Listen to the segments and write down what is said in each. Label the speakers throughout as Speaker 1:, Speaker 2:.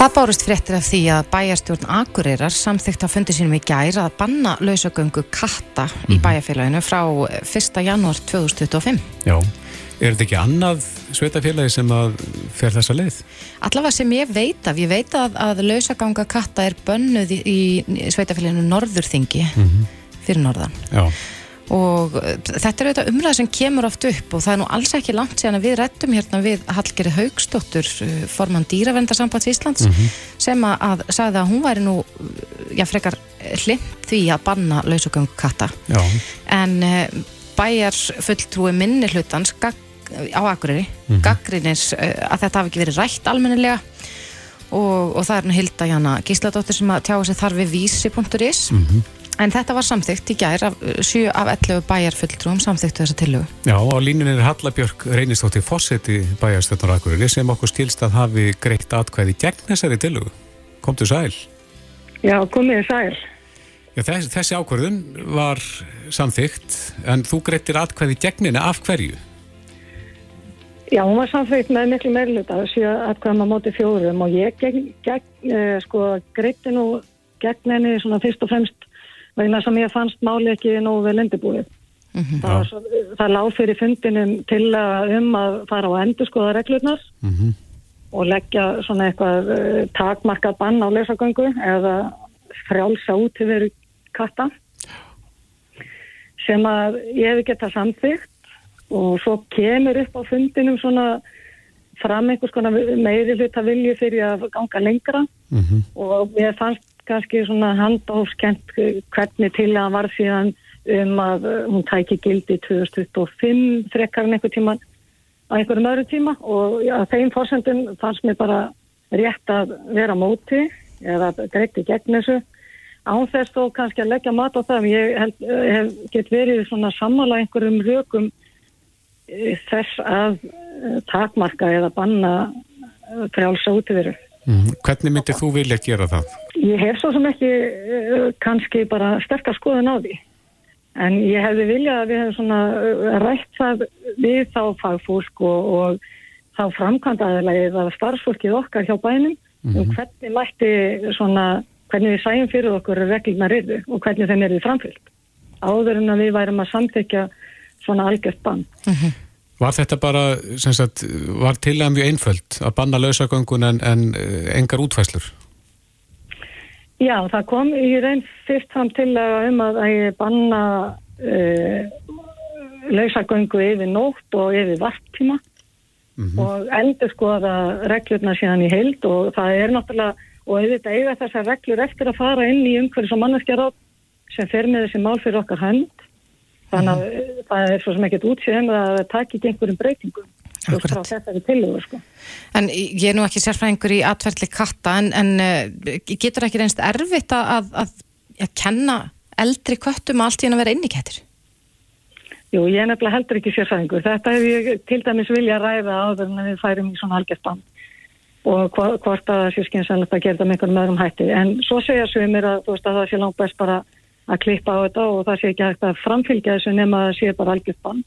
Speaker 1: Það bárust fréttir af því að bæjarstjórn Akureyrar samþykkt að fundi sínum í gær að banna lausagöngu katta í bæjarfélaginu frá 1. janúar 2025.
Speaker 2: Já, er þetta ekki annað sveitafélagi sem að fer þessa leið?
Speaker 1: Allavega sem ég veit af, ég veit að, að lausaganga katta er bönnuð í, í sveitafélaginu Norðurþingi fyrir Norðan.
Speaker 2: Já,
Speaker 1: og uh, þetta er auðvitað umræða sem kemur oft upp og það er nú alls ekki langt síðan að við rættum hérna við Hallgeri Haugsdóttur uh, formann dýravendarsambands Íslands sem að, sagði að hún væri nú uh, já frekar hlind því að banna lausugöng katta.
Speaker 2: Já,
Speaker 1: en bæjar fulltrúi minni hlutans á Akureyri mm gaggrinis uh, að þetta hafi ekki verið rætt almennilega. Og, og það er nú Hilda Jana Gísladóttir sem að tjá sig þar við vísi.is en þetta var samþykkt í gær af 7 af 11 bæjarfulltrúum samþyktu þessa tillögu
Speaker 2: já, á línunni er Hallabjörg reynistóttir Fosseti bæjarstjórnar Akureyri sem okkur skilst að hafi greitt atkvæði gegn þessari tilugu. Komdu sæl.
Speaker 3: Já, komið sæl.
Speaker 2: Já, þess, þessi ákvörðun var samþykkt en þú greittir atkvæði gegninni af hverju?
Speaker 3: Já, hún var samþýtt með miklu síðan að hvað maður móti fjórum og ég gegn, gegn, eh, sko, greitti nú gegn henni svona fyrst og fremst vegna sem ég fannst máli ekki nógu vel undirbúið. það, var svo, það lág fyrir fundinum til að um að fara á endur skoða reglurnar
Speaker 2: Mm
Speaker 3: og leggja svona eitthvað uh, takmarkað bann á lesagöngu eða frjálsa út yfir katta sem að ég hef geta samþygt og svo kemur upp á fundinum svona fram einhvers konar meiri hluta vilju fyrir að ganga lengra.
Speaker 2: -hmm.
Speaker 3: og ég fannst kannski svona handófskent hvernig til að var síðan um að uh, hún tæki gildi 2025 frekar en einhver tíma á einhverjum öðru tíma og já, þeim fórsendum fannst mér bara rétt að vera móti eða greitti gegn þessu án þess þó kannski að leggja mat á það ég held, hef get verið svona sammála einhverjum rökum eh, þess að eh, takmarka eða banna eh, frjálsa útiveru.
Speaker 2: Mhm. Hvernig myndir þú vilja gera það?
Speaker 3: Ég hef svo sem ekki uh, kannski bara sterkar skoðun á því. En ég hefði viljað að við hefum svona uh, rætt það við þá fagfólk og, og þá framkvæmdaðilega eða starfsfólkið okkar hjá bænum um hvernig mætti svona, hvernig við sæjum fyrir okkur reglurnar eru og hvernig þeim eru framfylgt. Áður en að við værum að samþykja svona algjört bann.
Speaker 2: Var þetta bara, sem sagt, var til að mjög einföld að banna lausagöngun en, en eh, engar útfæslur?
Speaker 3: Já, það kom í raun fyrst fram til um að banna uh, lausagöngu yfir nótt og yfir varttíma og endur skoða reglurna síðan í heild og það er náttúrulega og auðvitað eiga þessar reglur eftir að fara inn í umhverfis og manneskjarátt sem fer með þessi mál fyrir okkar hönd þannig að uh, það er svo sem ekkert útsýðum að það taki ekki einhverjum breytingum frá þessari tillögu sko.
Speaker 1: En ég er nú ekki sérfræðingur í atverðli katta en, en uh, getur ekki reynst erfitt að, að, að, að kenna eldri köttum allt í hann að vera innikettir?
Speaker 3: Jú, ég er nefnilega heldur ekki sérfæðingur. Þetta hef ég til dæmis vilja ræða áður en við færum í svona algjört bann og hvort að það sé skynsalegt að gera það með einhverjum öðrum hætti. En svo segja sumir að, þú veist, að það sé langt best bara að klippa á þetta og það sé ekki hægt að framfylgja þessu nema að sé bara algjört bann.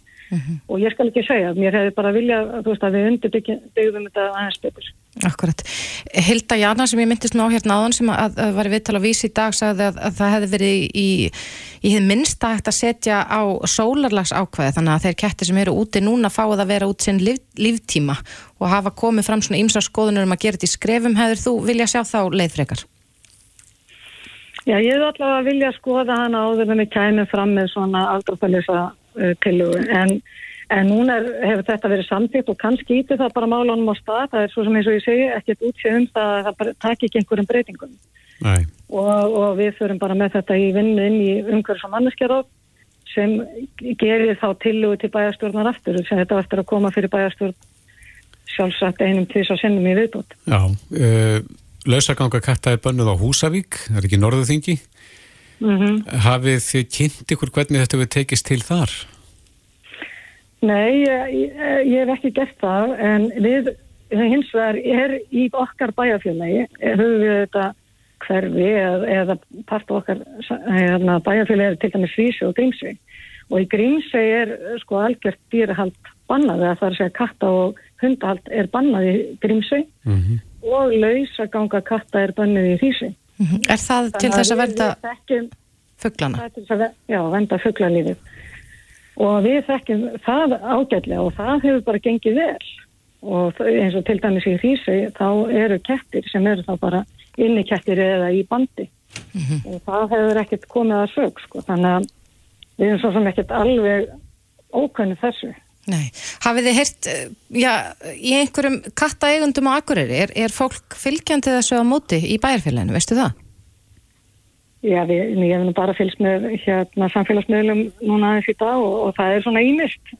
Speaker 3: Og ég skal ekki segja, mér hefði bara vilja þú veist, að við undirbyggðum þetta aðeins betur.
Speaker 1: Akkurat. Hilda Jana sem ég myndist nú á hérna áðan sem að, að var í viðtala á vísi í dag sagði að, að það hefði verið í, í minnsta hægt að setja á sólarlags ákvæði þannig að þeir kettir sem eru úti núna fáið að vera út sinn líf, líftíma og hafa komið fram svona ýmsa skoðunur um að gera þetta í skrefum hefur þú vilja sjá þá leið frekar?
Speaker 3: Já, ég hefði allavega að vilja skoða hana áður en við kæmum fram með svona aldrafælisa uh, tillugu en, en núna er, hefur þetta verið samtíkt og kannski íti það bara málunum á stað, það er svo sem eins og ég segi ekkert útsið um það að það taki ekki einhverjum breytingum. Og, og við förum bara með þetta í vinnu inn í umhverfs og manneskjaróð sem gerir þá tillugu til bæjarstjórnar aftur. Sem þetta var eftir að koma fyrir bæjarstjórn sjálfsagt einum tvis og sinnum í viðbót.
Speaker 2: Já, uh, lausaganga katta er bönnuð á Húsavík, það er ekki norðuþingi.
Speaker 3: Mm
Speaker 2: Hafið þið kynnt ykkur hvernig þetta við tekist til þar?
Speaker 3: Nei, ég, ég, hef ekki gert það en við hins vegar er í okkar bæjarfélagi höfum við þetta hverfi eða, eða part af okkar hérna, bæjarfélagi er til dæmis Svísi og Grímsvei og í Grímsvei er sko algjört dýrahald bannað eða það er að segja katta og hundahald er bannað í Grímsvei
Speaker 2: Mm
Speaker 3: og lausa ganga katta er bannið í hrísi.
Speaker 1: Mm -hmm. Er það til þess að venda fugglana?
Speaker 3: Að já, venda fugglalífið og við þekkjum það ágætlega og það hefur bara gengið vel og eins og til dæmis í hrísi þá eru kettir sem eru þá bara inni kettir eða í bandi mm -hmm. og það hefur ekkert komið að sög sko þannig að við erum svo sem ekkert alveg ókvæmið þessu
Speaker 1: Nei, hafið þið hirt, eh, já, í einhverjum kattaegundum á Akureyri, er, er fólk fylgjandi þessu á móti í bæjarfélaginu, veistu það?
Speaker 3: Já, við, ég hef nú bara fylgst með hérna samfélagsmiðlum núna aðeins í dag og, og það er svona ímist,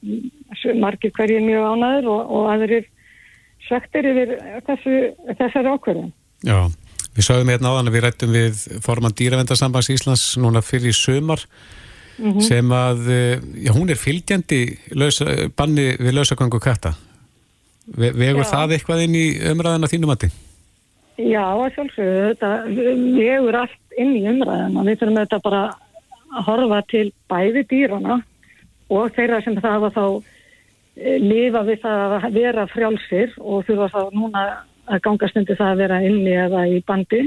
Speaker 3: margir hverjir mjög ánæður og, og aðrir svektir yfir þessu, þessari ákverðin.
Speaker 2: Já, við sagðum hérna áðan að við rættum við forman dýravendarsambands Íslands núna fyrir sömar mm -hmm. sem að, eh, já, hún er fylgjandi lausa, banni við lausagangu katta. Ve vegur já. það eitthvað inn í umræðina þínum að þið?
Speaker 3: Já, sjálfsögðu, þetta vegur allt inn í umræðina. Við þurfum þetta bara að horfa til bæði dýrana og þeirra sem það hafa þá eh, lifa við það að vera frjálsir og þurfa þá núna að gangast undir það að vera inni eða í bandi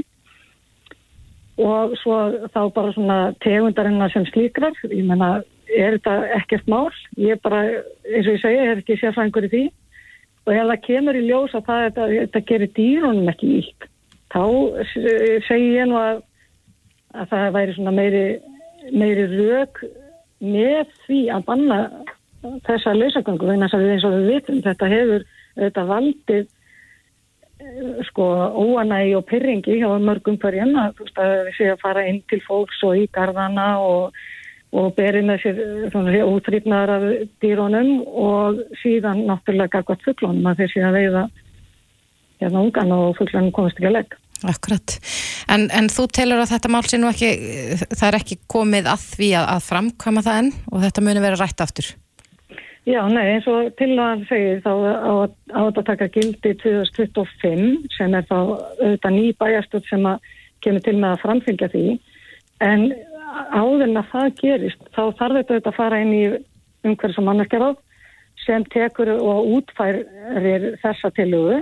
Speaker 3: og svo þá bara svona tegundarinnar sem slíkrar, ég menna er þetta ekkert mál, ég bara eins og ég segja, ég er ekki sérfængur í því. Og ef það kemur í ljós að það, þetta, þetta gerir dýrunum ekki ílt þá segi ég nú að, að það væri svona meiri, meiri rauk með því að banna þessa lausagöngu, þannig að við eins og við vitum, þetta hefur þetta valdið sko óanægi og pyrringi hjá mörgum hverjum að við séum að fara inn til fólks og í gardana og, og berið með sér svona útrýpnaðar af dýrónum og síðan náttúrulega gott fugglónum að þeir séu að veiða hérna ungan og fugglónum komist ekki að legg.
Speaker 1: Akkurat. En, en þú telur að þetta mál sé nú ekki, það er ekki komið að því að, að framkvæma það enn og þetta muni vera rætt aftur?
Speaker 3: Já, nei, eins og til að segja þá á að taka gildi 2025 sem er þá auðvitað ný bæjarstöld sem að kemur til með að framfylgja því en áður en að það gerist þá þarf þetta auðvitað að fara inn í umhverjum sem mannarkerað sem tekur og útfærir þessa tilögu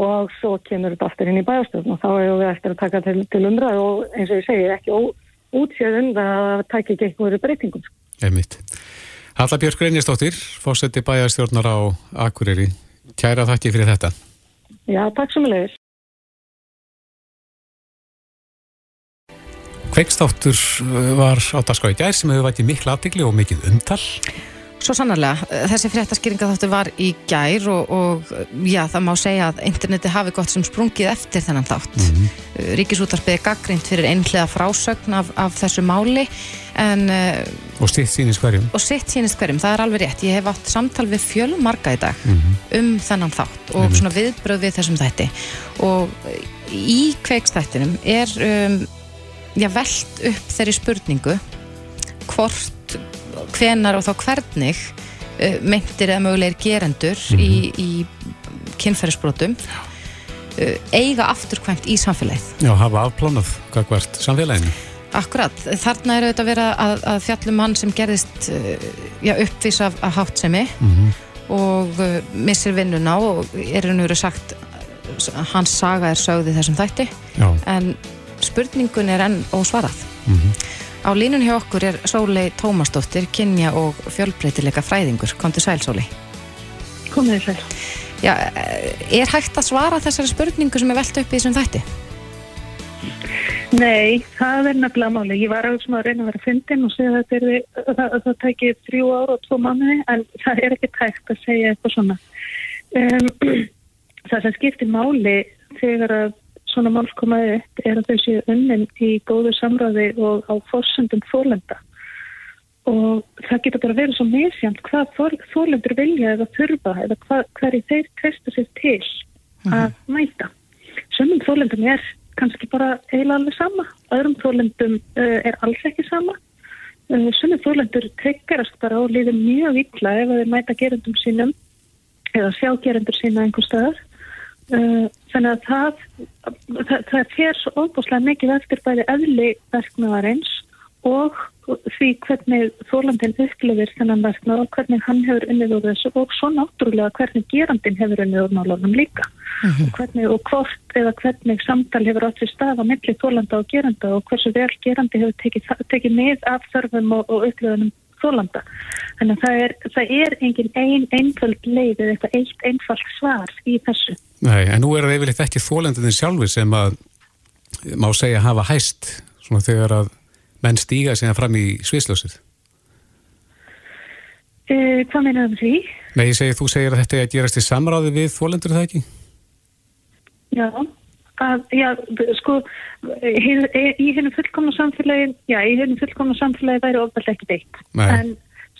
Speaker 3: og svo kemur þetta aftur inn í bæjarstöld og þá hefur við eftir að taka til, til umræð og eins og ég segir ekki útsjöðun að taka ekki einhverju breytingum.
Speaker 2: Emit. Halla Björk Reynistóttir, fósetti bæjarstjórnar á Akureyri. Kæra þakki fyrir þetta.
Speaker 3: Já, takk sem leðis.
Speaker 2: Kveikstáttur uh, var á Daskói Gær sem hefur vært í miklu aðtikli og mikið umtal.
Speaker 1: Svo sannarlega, þessi fréttaskýringa þáttu var í gær og, og já, það má segja að interneti hafi gott sem sprungið eftir þennan þátt. Mm -hmm. Ríkisútarpið er gaggrind fyrir einhlega frásögn af, af þessu máli en... Eh,
Speaker 2: og sitt sínist hverjum.
Speaker 1: Og sitt sínist hverjum, það er alveg rétt. Ég hef átt samtal við fjölmarga í dag mm -hmm. um þennan þátt og mm -hmm. svona viðbröð við þessum þætti. Og í kveikstættinum er um, já, veld upp þeirri spurningu hvort hvenar og þá hvernig uh, meintir eða mögulegir gerendur mm -hmm. í, mhm. í kynferðisbrotum uh, eiga afturkvæmt í samfélagið.
Speaker 2: Já, hafa afplánað hvað hvert samfélaginu.
Speaker 1: Akkurat, þarna er auðvitað að vera að, að fjallum mann sem gerðist uh, já, uppvís af, hátsemi mm -hmm. og uh, missir vinnuna og er hann verið sagt hans saga er sögði þessum þætti já. en spurningun er enn ósvarað. Mm -hmm. Á línun hjá okkur er Sólei Tómasdóttir, kynja og fjölbreytileika fræðingur. Kontur sæl, Sólei.
Speaker 3: Komið sæl.
Speaker 1: Já, er hægt að svara þessari spurningu sem er velt upp í þessum þætti?
Speaker 3: Nei, það er nefnilega máli. Ég var auðvitað að reyna að vera fyndin og segja að það, það, það tækir þrjú ára og tvo manni en það er ekki tækt að segja eitthvað svona. Um, það sem skiptir máli þegar að svona máls komaði upp er að þau séu unnin í góðu samræði og á fórsöndum fólenda og það getur bara verið svo misjant hvað fólendur vilja eða þurfa eða hvað, hverju þeir treysta sér til mhm. að mæta. Sumum fólendum er kannski bara eiginlega alveg sama, öðrum fólendum uh, er alls ekki sama. Uh, sumum fólendur treykarast bara og liður mjög illa ef þeir mæta gerendum sínum eða sjá gerendur sína einhver staðar Eh, þannig að það, það, það fer svo óbúslega mikið eftir bæði eðli verknuðarins
Speaker 4: og því hvernig þólandin upplifir þennan verknað og hvernig hann hefur unnið úr þessu og svo náttúrulega hvernig gerandin hefur unnið úr málunum líka mm -hmm. og hvernig og hvort eða hvernig samtal hefur átt við stað á milli þólanda og geranda og hversu vel gerandi hefur tekið, tekið með af þörfum og, og upplifunum þólanda. Þannig að það er, það er engin ein einföld leið eða eitthvað eitt einfalt svar í þessu.
Speaker 2: Nei, en nú er það yfirleitt ekki þólandin sjálfi sem að má segja hafa hæst svona þegar að menn stíga síðan fram í sviðslösið?
Speaker 4: Uh, hvað meinaðum því?
Speaker 2: Nei, ég segi, þú segir að þetta er að gerast í samráði við þólendur það ekki?
Speaker 4: Já, að, já, sko, í hennu fullkomna samfélagi, já, í hennu fullkomna samfélagi væri ofallega ekki deitt. Nei. En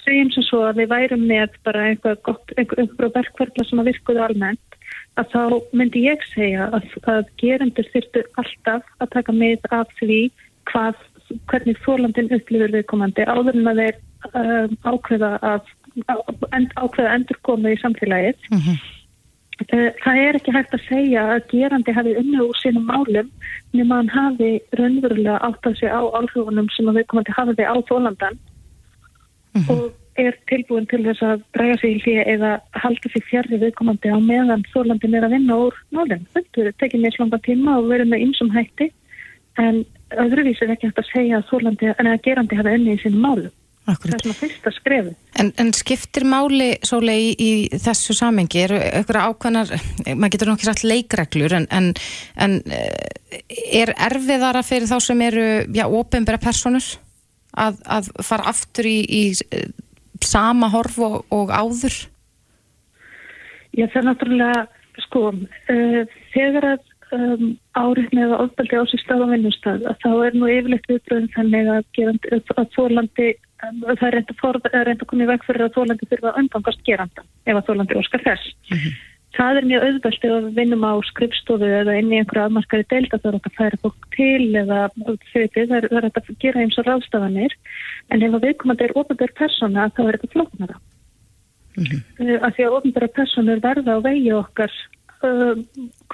Speaker 4: segjum sem svo að við værum með bara einhver gott, einhver, einhver verkverðla sem að virkuðu almennt, að þá myndi ég segja að, að gerendur þurftu alltaf að taka með af því hvað hvernig þólandin upplifur viðkomandi áður en að þeir um, ákveða að ákveða endur koma í samfélagið mm -hmm. Það er ekki hægt að segja að gerandi hafi unni úr sínum málum nema hann hafi raunverulega átt að segja á álhugunum sem að viðkomandi hafi á þólandan mm -hmm. og er tilbúin til þess að dræga sig í hlýja eða halda sig fjari viðkomandi á meðan þólandin er að vinna úr málum. Þetta er tekið með slanga tíma og verið með einsum hætti en öðruvís er ekki hægt að segja að að gerandi hafa önni í sínum málu. Akkurat. Það er svona fyrsta skrefu.
Speaker 1: En, en skiptir máli svolítið í, í þessu samengi? Er eitthvað ákveðnar, maður getur nokkið sagt leikreglur, en, en, en eh, er erfiðara fyrir þá sem eru, já, ofinbæra personur að, að fara aftur í, í eh, sama horf og, og áður?
Speaker 4: Já, það er náttúrulega, sko, uh, þegar að um, áriðni eða ofbeldi á sér stað á vinnustad þá er nú yfirleitt viðbröðin þannig að, að þólandi um, það er reynd að, að koma í veg fyrir að þólandi þurfa að umfangast geranda ef að þólandi óskar þess. Mm -hmm. Það er mjög auðvelt ef við vinnum á skrifstofu eða inn í einhverju afmarkaði delta þá er þetta að færa fólk til eða þauði það er þetta að gera eins og ráðstafanir en ef að viðkomandi er ofnbjörg persóna þá er þetta flóknara. Mm -hmm. af því að ofnbjörg personur verða á vegi okkar uh,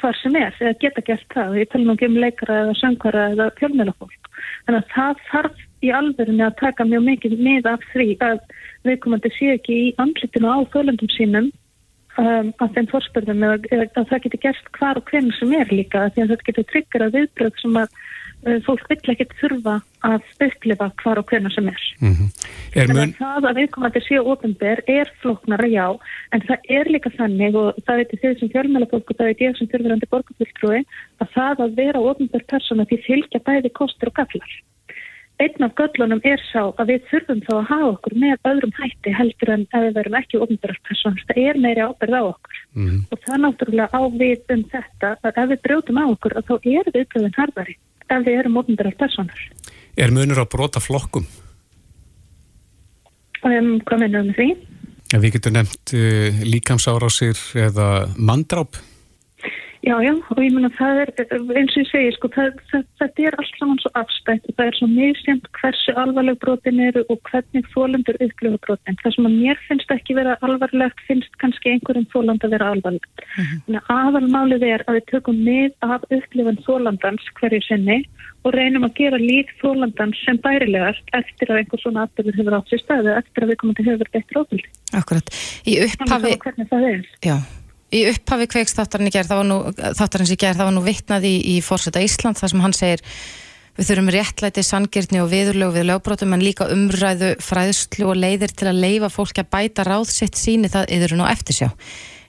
Speaker 4: hvar sem er, eða geta gert það. Ég tala nú ekki um leikara eða söngara eða fjölmjölafólk, þannig að það þarf í alverðinu að taka mjög mikið með af því að viðkomandi sé ekki í andlitinu á þólendum sínum um, að þeim fórspörðum eða, að það getur gert hvar og hvernig sem er líka, því að þetta getur tryggjara viðbröð sem að fólk vill ekki þurfa að upplifa hvar og hvernig sem er. Mm -hmm. er mun... Það að viðkomandi séu ofinber er floknara já, en það er líka þannig og það veitir þið sem fjármjölafólk og það veit ég sem þurfurandi borgarfylgtrúi að það að vera ofinber persóna því fylgja bæði kostur og gallar. Einn af göllunum er sá að við þurfum þá að hafa okkur með öðrum hætti heldur en ef við verum ekki ofinberar persóna. Það er meiri ábyrð á okkur mm -hmm. og það náttúrulega á við um þetta að ef við brjóðum á okkur að þá er viðbröðin harðari ef við erum ofnbærar personar.
Speaker 2: Er munur á brota flokkum?
Speaker 4: Um, hvað minnum við því?
Speaker 2: Við getum nefnt uh, líkamsárásir eða mandráp?
Speaker 4: Já, já, og ég menna það er, eins og ég segi, sko, það, það, þetta er allt saman svo afstætt og það er svo misjönd hversu alvarleg brotin eru og hvernig þólendur upplifa brotin. Það sem að mér finnst ekki vera alvarlegt finnst kannski einhverjum þóland að vera alvarlegt. Uh mhm. -huh. Aðalmálið er að við tökum með af upplifan þólandans hverju sinni og reynum að gera lík þólandans sem bærilegast eftir að einhver svona afturður hefur átt sér staðu, eftir að við komum til hefur betur ofildi.
Speaker 1: Akkurat. Í upphafi... Já. Í upphafi kveiks þáttarins í gerð, það var nú vittnað í, í fórseta Ísland þar sem hann segir við þurfum réttlæti, sangirtni og viðurlög við lögbrótum en líka umræðu, fræðslu og leiðir til að leifa fólki að bæta ráðsitt síni það yðurinn og eftirsjá.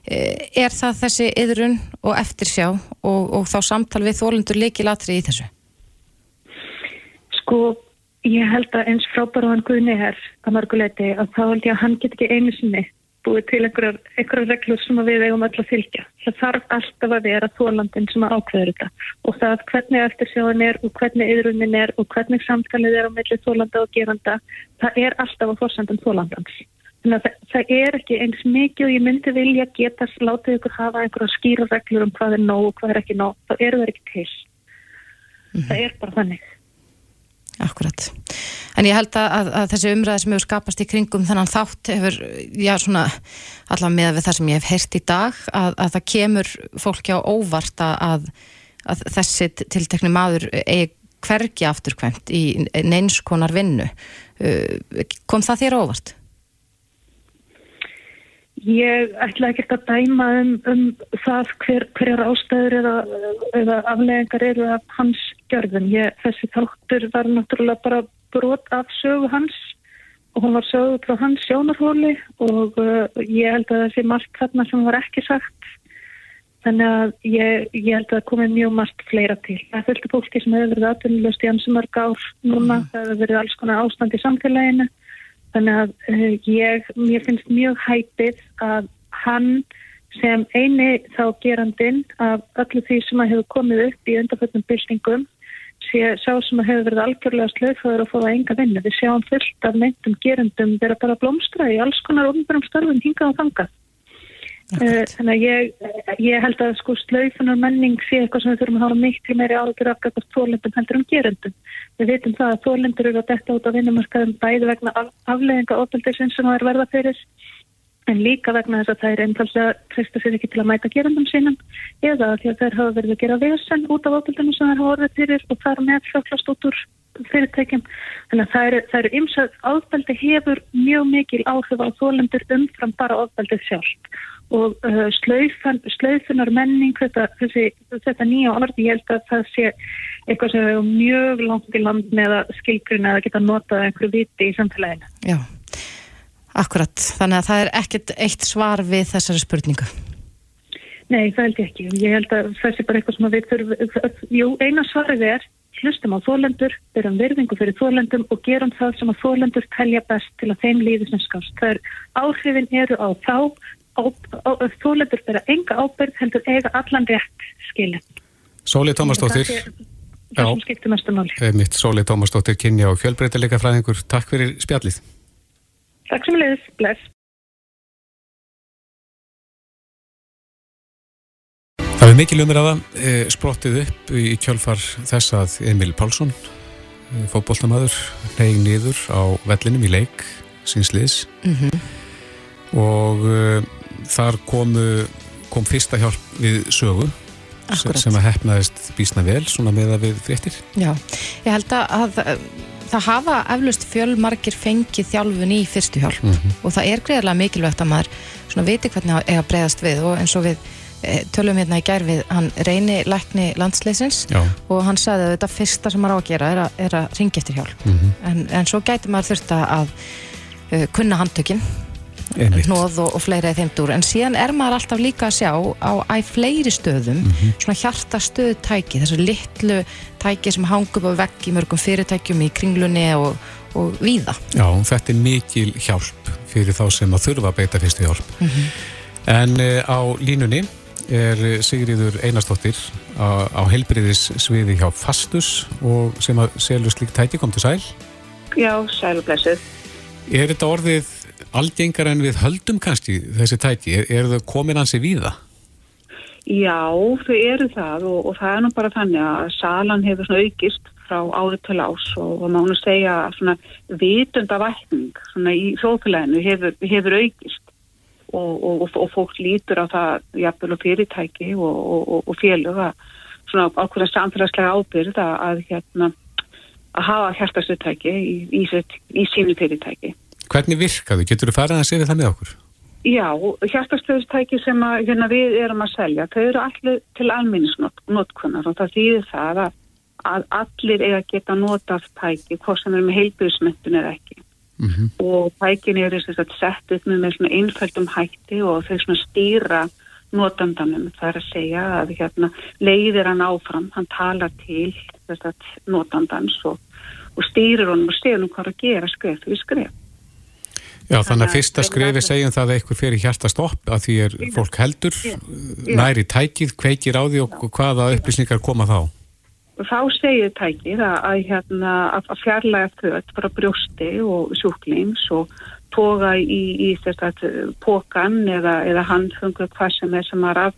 Speaker 1: Eh, er það þessi yðurinn og eftirsjá og, og þá samtal við þólundur líki latri í þessu?
Speaker 4: Sko, ég held að eins frábæra hann Guðni er að marguleiti að þá held ég að hann get ekki einu sinni búið til einhverjar, einhverjar reglur sem við eigum öll að fylgja. Það þarf alltaf að vera þólandin sem að ákveður þetta og það hvernig eftirsjóðin er og hvernig yðrunin er og hvernig samtalið er á milli þólanda og geranda, það er alltaf á fórsendum þólandans. Þannig að það, það er ekki eins mikið og ég myndi vilja geta látið ykkur hafa einhverja skýra reglur um hvað er nóg og hvað er ekki nóg. Það eru það ekki til. Mm -hmm. Það er bara þannig.
Speaker 1: Akkurat. En ég held að, að, að þessi umræði sem hefur skapast í kringum þannig þátt hefur, já svona, allavega með við það sem ég hef heyrt í dag, að, að það kemur fólki á óvart að þessi tiltekni maður eigi hvergi afturkvæmt í neinskonar vinnu. Uh, kom það þér óvart?
Speaker 4: Ég ætla ekki að dæma um, um það hver, hverjar ástæður eða, eða aflegengar eru af hans gjörðin. Ég, þessi þáttur var náttúrulega bara brot af sögu hans og hún var sögu frá hans sjónarhóli og uh, ég held að þessi margt þarna sem var ekki sagt. Þannig að ég, ég held að það komi mjög margt fleira til. Það fylgti fólki sem hefur verið aðtunlust í ansumörg ár núna. Mm. Það hefur verið alls konar ástand í samfélaginu. Þannig að uh, ég, mér finnst mjög hæpið að hann sem eini þá gerandin af öllu því sem að hefur komið upp í undarföldum byltingum sé sá sem að hefur verið algjörlega slöðföður og fóða enga vinnu. Við sjáum fullt af meintum gerandum vera bara blómstra í alls konar ofnbjörnum starfum hingað og þangað. Uh, þannig að ég, ég held að sko slaufunar menning sé eitthvað sem við þurfum að hafa miklu meiri áður afgæðast þólendum heldur um gerundum. Við veitum það að þólendur eru að detta út á vinnumarkaðum bæði vegna afleðinga ofbeldisins sem það er verða fyrir en líka vegna þess að er einfallega treysta sér ekki til að mæta gerundum sínum eða því að þær hafa verið að gera vesen út af ofbeldinu sem þær hafa orðið fyrir og þar með fjöklast út úr fyrirtækjum. Þannig að það eru, ymsað, ofbeldi hefur mjög mikil áhrif á þólendur umfram bara ofbeldið sjálf og uh, slöifan, slöifunar menning þetta, þessi, þetta nýja orði ég held að það sé eitthvað sem er mjög langt í land með að skilgruna að geta notað einhverju viti í samfélaginu.
Speaker 1: Já, akkurat þannig að það er ekkert eitt svar við þessari spurningu
Speaker 4: Nei, það held ég ekki ég held að það sé bara eitthvað sem við þurfum Jú, eina svarið er hlustum á þólendur, byrjum verðingu fyrir þólendum og gerum það sem að þólendur telja best til að þeim líður sem skast. Það er áhrifin eru á þá þólendur vera enga ábyrg heldur eiga allan rétt skilin.
Speaker 2: Sóli Tómasdóttir
Speaker 4: Það sem skiptir mestu máli.
Speaker 2: Mitt Sóli Tómasdóttir kynja og fjölbreytileika fræðingur. Takk fyrir spjallið.
Speaker 4: Takk sem leiðis. Bless.
Speaker 2: Það er mikil umræða eh, sprottið upp í kjölfar þess að Emil Pálsson, eh, fótbollnamaður, neyg niður á vellinum í leik sínsliðs mm -hmm. og uh, þar komu, kom fyrsta hjálp við sögu Akkurat. sem að hefnaðist bísna vel svona með að við fréttir.
Speaker 1: Já, ég held að, að það hafa eflust fjölmarkir fengið þjálfun í fyrstu hjálp mm -hmm. og það er greiðarlega mikilvægt að maður svona viti hvernig það er að bregðast við og eins og við e, tölum hérna í gær við hann reyni lækni landsleisins Já. og hann sagði að þetta fyrsta sem maður á að gera er að, er að ringa eftir hjálp mm -hmm. en, en svo gæti maður þurft að uh, kunna handtökinn hnóð og, og fleira í þeim dúr en síðan er maður alltaf líka að sjá á æg fleiri stöðum mm -hmm. svona hjartastöðtæki, þessu litlu tæki sem hangum upp á vegg í mörgum fyrirtækjum í kringlunni og, og víða.
Speaker 2: Já, þetta er mikil hjálp fyrir þá sem að þurfa að beita fyrstu hjálp. Mm -hmm. En uh, á línunni er Sigriður Einarstóttir á, á helbriðis sviði hjá Fastus og sem að selur slik tæki kom til sæl.
Speaker 5: Já, sæl og blessuð.
Speaker 2: Er þetta orðið algengar en við höldum kannski þessi tæki, er, er það komin hansi víða?
Speaker 5: Já, þau eru það og, og það er nú bara þannig að salan hefur aukist frá árið til ás og, og mánu segja að vitundavækning í þókuleginu hefur, hefur aukist og, og fólk lítur á það jafnvel og fyrirtæki og félög að svona ákveða samfélagslega ábyrð að, að hérna að hafa hjartastöðtæki í, í, í sínu fyrirtæki.
Speaker 2: Hvernig virkaðu? Getur þú farið að segja það með okkur?
Speaker 5: Já, hjartastöðstæki sem að, hérna, við erum að selja, þau eru allir til alminnisnótkunnar og það þýðir það að, að allir eiga að geta notað tæki, hvort sem er með heilbjörnsmyndun eða ekki. Mm -hmm. Og tækin eru sett upp með, með einfældum hætti og þau stýra notandanum. Það er að segja að hérna, leiðir hann áfram, hann talar til notandans og, og stýrir honum og segir hann hvað að gera skref fyrir skref.
Speaker 2: Já, þannig að fyrsta skrefi segjum það að eitthvað fyrir hjartastopp að því er fólk heldur, næri tækið, kveikir á því og hvaða upplýsningar koma þá?
Speaker 5: Þá segir tækið að, að, hérna, að fjarlæga þau bara brjósti og sjúklings og toga í, í að pókan eða, eða handfungu hvað sem er sem er af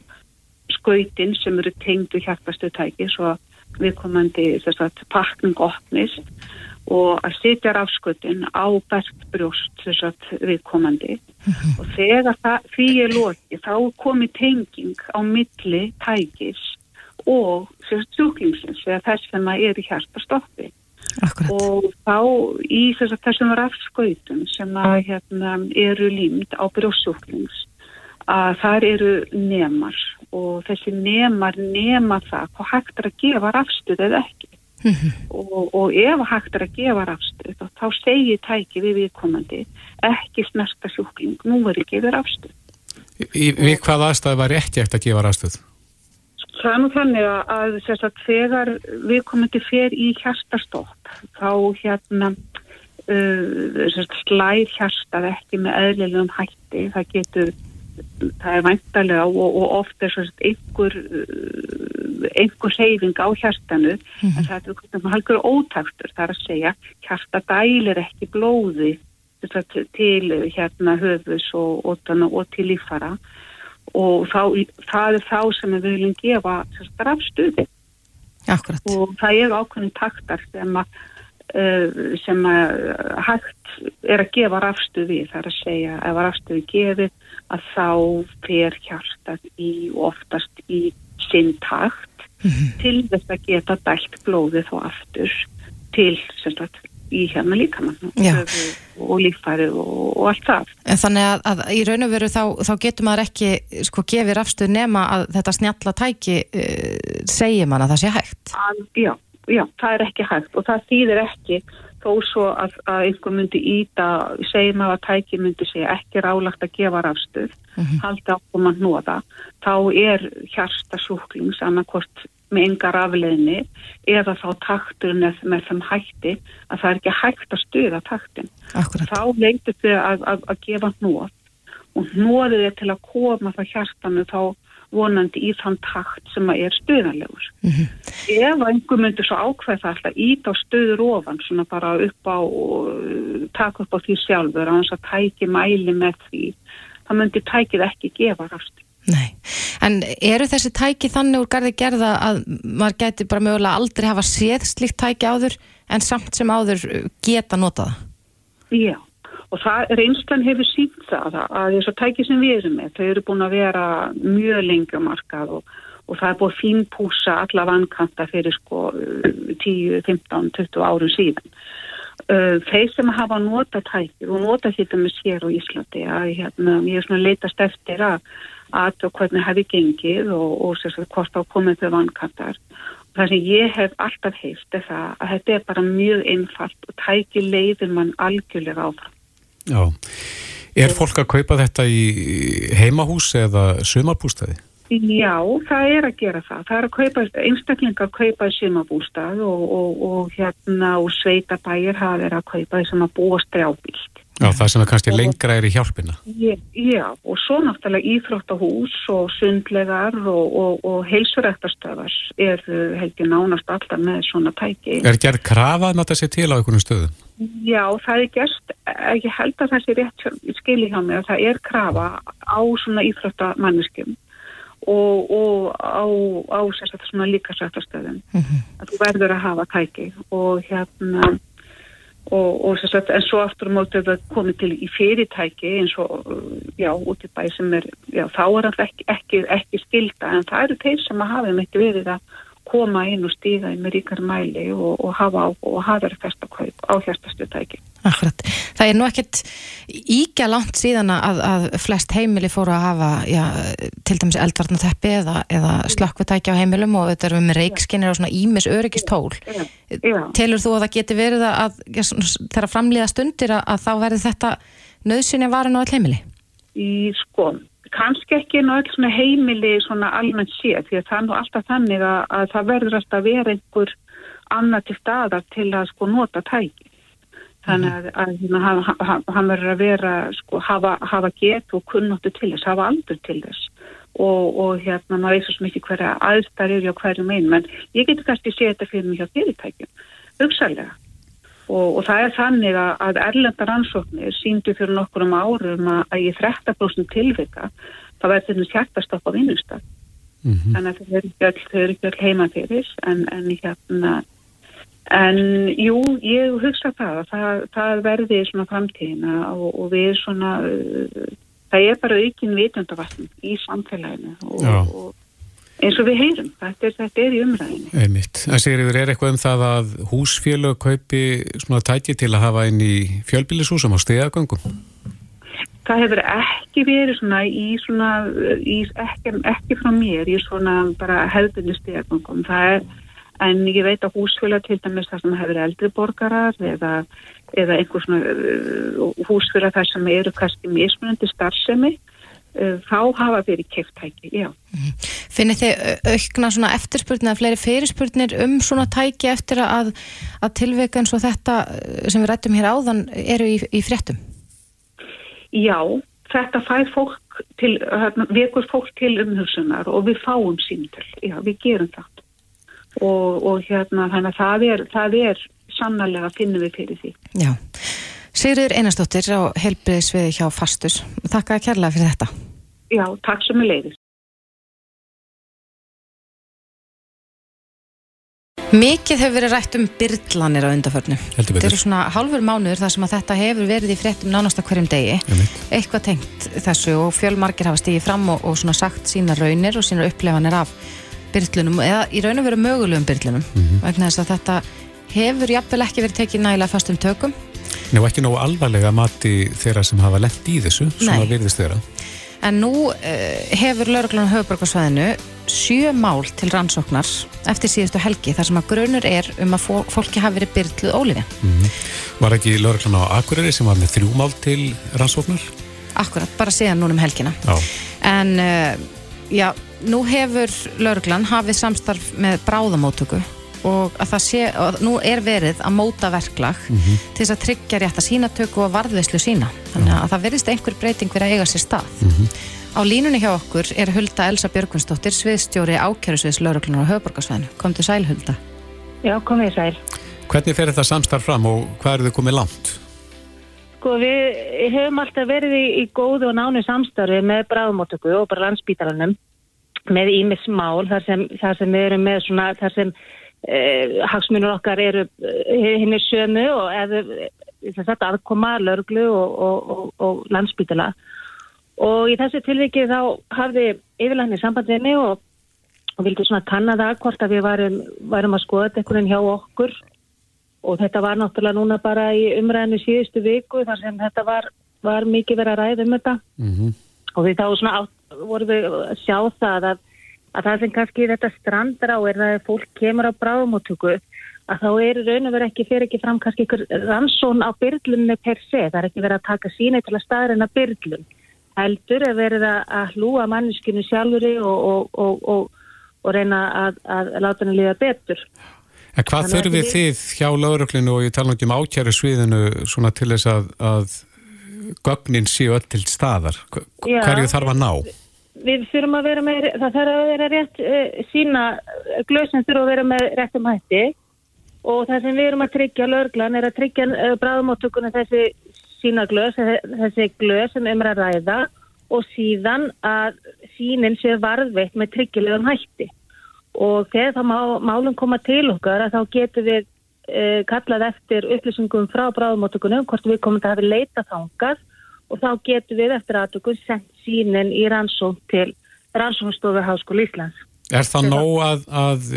Speaker 5: skautin sem eru tengdu hjartastu tækið svo við komandi þess að pakning opnist og að sitja rafskutin á bergbrjóst þess að viðkomandi mm -hmm. og þegar það, því er loki þá komi tenging á milli tækis og sjúklingsins eða þess sem að er í hjartastoppi
Speaker 1: Akkurat.
Speaker 5: og þá í þess að þessum rafskautum sem að hérna, eru límt á brjósjúklings að þar eru nemar og þessi nemar nema það hvað hægt er að gefa rafstuð eða ekki og, og ef hægt er að gefa rafstuð þá, þá segir tæki við viðkomandi ekki snerta sjúkling, nú er ekki við rafstuð
Speaker 2: við hvað aðstæði var ekki eftir að gefa rafstuð?
Speaker 5: Það er nú þannig að, að að þegar við komum til fer í hjartastopp þá hérna uh, slæð hjartað ekki með eðlilegum hætti, það getur það er væntalega og, og oft er svona einhver uh, einhver reyfing á hjartanu mm -hmm. en það er halkur ótaktur. Það er að segja, hjarta dælir ekki blóði til hérna höfus og, og, og til lífara og þá, það er þá sem við viljum gefa strafstuði og það er ákveðin taktar sem að uh, sem að hægt er að gefa rafstuði. Það er að segja ef rafstuði gefið að þá fer hjartat í oftast í sinn takt mm -hmm. til þess að geta dælt blóðið og aftur til sagt, í hérna líkamann og lífæri og, og allt það.
Speaker 1: En þannig að, að í raun og veru þá, þá getur maður ekki sko gefið rafstuð nema að þetta snjalla tæki uh, segir mann að það sé hægt?
Speaker 5: Að, já, já, það er ekki hægt og það þýðir ekki þó svo að, að einhver myndi íta, segjum að tæki myndi segja ekki rálagt að gefa rafstuð, mm -hmm. haldi ákum að nóða, þá er hjarta sjúklings annarkort með yngar afleðni eða þá takturinn með, með þeim hætti að það er ekki hægt að stuða taktin.
Speaker 1: Akkurat.
Speaker 5: Þá leytur þau að, að, að gefa nóð og nóðið er til að koma það hjartanu þá vonandi í þann takt sem er stuðanlegur. Mm -hmm. Ef einhver myndir svo ákveð það alltaf ít á stuður ofan, svona bara upp á, taka upp á því sjálfur, að hans að tæki mæli með því, það myndir tækið ekki gefa rafstu.
Speaker 1: Nei, en eru þessi tæki þannig úr gardi gerða að maður gæti bara mögulega aldrei hafa séð slikt tæki áður en samt sem áður geta notaða?
Speaker 5: Já, og það, reynslan hefur sínt það að þess að tæki sem við erum með, þau eru búin að vera mjög lengi á markað og, og það er búin fínpúsa alla vankanta fyrir sko 10, 15, 20 árum síðan. Þeir sem hafa nota tækir og nota þetta með sér á Íslandi að hérna, ég er svona leitast eftir að að og hvernig hefði gengið og, og sérstaklega hvort á komið þau vankantar. Það sem ég hef alltaf heilt er það að þetta er bara mjög einfalt og tæki leiðir mann algjörlega áfram.
Speaker 2: Já, er fólk að kaupa þetta í heimahús eða sumarbústæði?
Speaker 5: Já, það er að gera það. Það er að kaupa, einstaklingar kaupa í sumarbústæð og, og, og hérna og sveitabæir hafa verið að kaupa sem að búa strjábílt.
Speaker 2: Já, það sem er kannski lengra er í hjálpina.
Speaker 5: Já, já og svo náttúrulega íþróttahús og sundlegar og, og, og heilsurættastöðar er held ég nánast alltaf með svona tæki.
Speaker 2: Er gerð krafað með þessi til á einhvern stöðum?
Speaker 5: Já, það er gerst, ég held að það sé rétt skil í hjá mig að það er krafa á svona íþróttamanniskum og, og á, á svona líkasrættastöðum mm -hmm. að þú verður að hafa tæki og hérna Og, og sagt, en svo aftur á mótu að komið til í fyrirtæki eins og já, út í bæ sem er já, þá er alltaf ekki, ekki, ekki skilda en það eru þeir sem að hafa mitt verið að koma inn og stíða inn með ríkar mæli og, og hafa á, og hafa að kaup á hérstastu tæki.
Speaker 1: Akkurat. Það er nú ekkert íkja langt síðan að, að flest heimili fóru að hafa já, til dæmis eldvarnateppi eða, eða slökkvitæki á heimilum og þetta er við með reikskinir og svona ímis öryggistól. Telur þú að það geti verið að þeirra framlýða stundir að, að þá verði þetta nöðsynja varin á all heimili?
Speaker 5: Í skoðum kannski ekki ná alls svona heimili svona almennt séð því að það er nú alltaf þannig að, að það verður alltaf að vera einhver annað til staðar til að sko nota tæki þannig að, að, að hann, hann verður að vera sko hafa, hafa get og kunnóttu til þess, hafa aldur til þess. Og, og hérna maður veist svo mikið hverja aðstæðar eru á hverjum einn menn ég getur kannski séð þetta fyrir mig hjá fyrirtækjum hugsalega Og, og það er þannig að, að erlendar ansóknir síndu fyrir nokkur um árum að, að í 30% tilvika það verður þetta hjartastopp á vinnustak. Mm -hmm. Þannig að þau eru ekki öll heima fyrir en, en hérna en jú, ég hugsa það að það, það verði svona framtíðina og, og við svona uh, það er bara aukin vitundavatn í samfélaginu og, og eins og við heyrum, þetta er, þetta er í umræðinu.
Speaker 2: Einmitt. En Sigriður, er eitthvað um það að húsfélög kaupi svona tæki til að hafa inn í fjölbílishúsum á stegagöngum?
Speaker 5: Það hefur ekki verið svona í svona, í, ekki, ekki frá mér í svona bara hefðinni stegagöngum. Það er, en ég veit að húsfélög til dæmis það sem hefur eldri borgarar eða, eða einhver svona uh, húsfélög þar sem eru kannski mismunandi starfsemi þá hafa verið keiftæki, já.
Speaker 1: Finnir þið aukna svona eftirspurnir eða fleiri fyrirspurnir um svona tæki eftir að, að tilveika eins og þetta uh, sem við rættum hér áðan eru í, í fréttum?
Speaker 5: Já, þetta fær fólk til, hérna, vekur fólk til umhugsunar og við fáum síntöl, já, við gerum það og, og hérna þannig að það er, það er sannarlega að finna við fyrir því.
Speaker 1: Já. Sigriður Einarstóttir á helbriðsviði hjá Fastus. Takk að kærlega fyrir þetta.
Speaker 5: Já, takk sem er leiðist.
Speaker 1: Mikið hefur verið rætt um byrlanir á undaförnu.
Speaker 2: Heldur
Speaker 1: Þetta eru svona hálfur mánuður þar sem að þetta hefur verið í fréttum nánast að hverjum degi. Eitthvað tengt þessu og fjölmargir hafa stigið fram og, og svona sagt sína raunir og sína upplefanir af byrlunum eða í raun og veru mögulegum byrlunum. Vegna þess að þetta hefur jafnvel ekki verið tekið nægilega fastum tökum.
Speaker 2: Nú ekki nógu alvarlega mati þeirra sem hafa lent í þessu, svona
Speaker 1: Nei.
Speaker 2: virðist þeirra.
Speaker 1: En nú uh, hefur lauruglan höfuborgarsvæðinu sjö mál til rannsóknar eftir síðustu helgi þar sem að grunur er um að fó- fólki hafi verið byrluð ólífi.
Speaker 2: Var ekki lauruglan á Akureyri sem var með þrjú mál til rannsóknar?
Speaker 1: Akkurat, bara síðan núna um helgina.
Speaker 2: Já.
Speaker 1: En uh, já, nú hefur lauruglan hafið samstarf með bráðamótöku og að það sé, nú er verið að móta verklag til þess að tryggja rétt að sínatöku og varðveislu sína. Þannig að það verðist einhver breyting verið að eiga sér stað. Á línunni hjá okkur er Hulda Elsa Björgvinsdóttir, sviðstjóri ákjærusviðs lauruglunar á höfuborgarsvæðinu. Komdu sæl Hulda.
Speaker 5: Já, komið sæl.
Speaker 2: Hvernig fer þetta samstarf fram og hvað eru þau komið langt?
Speaker 6: Sko við höfum alltaf verið í, í góðu og nánu samstarfi með bráðumóttöku og bara landsbítalanum með ímis mál þar sem, þar sem eh, hagsmunur okkar eru eh, hinn er sömu og eða þess að aðkoma lörglu og, og, og, og landsbítala og í þessu tilviki þá hafði yfirlækni samband við mig og, vildi svona kanna það hvort að við varum, varum að skoða þetta einhvern veginn hjá okkur. Og þetta var náttúrulega núna bara í umræðinu síðustu viku þar sem þetta var, var mikið verið að ræða um þetta.
Speaker 2: Mm
Speaker 6: og við þá svona átt, vorum við að sjá það að, að það sem kannski þetta strandar á er að ef fólk kemur á bráðumóttöku að þá er í raun og verið ekki fyrir ekki fram kannski ykkur rannsón á byrlunni per se, það er ekki verið að taka sína til að staðurinn að byrlun heldur er verið að, að hlúa manneskinu sjálfuri og, og, og, og, og reyna að, að láta henni líða betur
Speaker 2: En hvað
Speaker 6: að
Speaker 2: þurfið
Speaker 6: við-
Speaker 2: þið hjá lauruglinu og ég tala ekki um ákjæru sviðinu svona til þess að, að gögnin séu öll til staðar? Hverju þarf að ná?
Speaker 6: Við þurfum að vera með, það þarf að vera rétt uh, sína, glösin þurfa að vera með réttum hætti. Og það sem við erum að tryggja löglan er að tryggja uh, bráðumáttökunni þessi sína glös, þessi glös sem um er að ræða og síðan að sínin sé varðveitt með tryggjulegum hætti. Og þegar það má, málum koma til okkar að þá getum við uh, kallað eftir upplýsingum frá bráðumáttökunum hvort við komum til að hafa leita þangað. Og þá getum við eftir aðtökun sendt sínin í rannsókn til rannsóknstofu Háskóla Íslands.
Speaker 2: Er það nóg að, að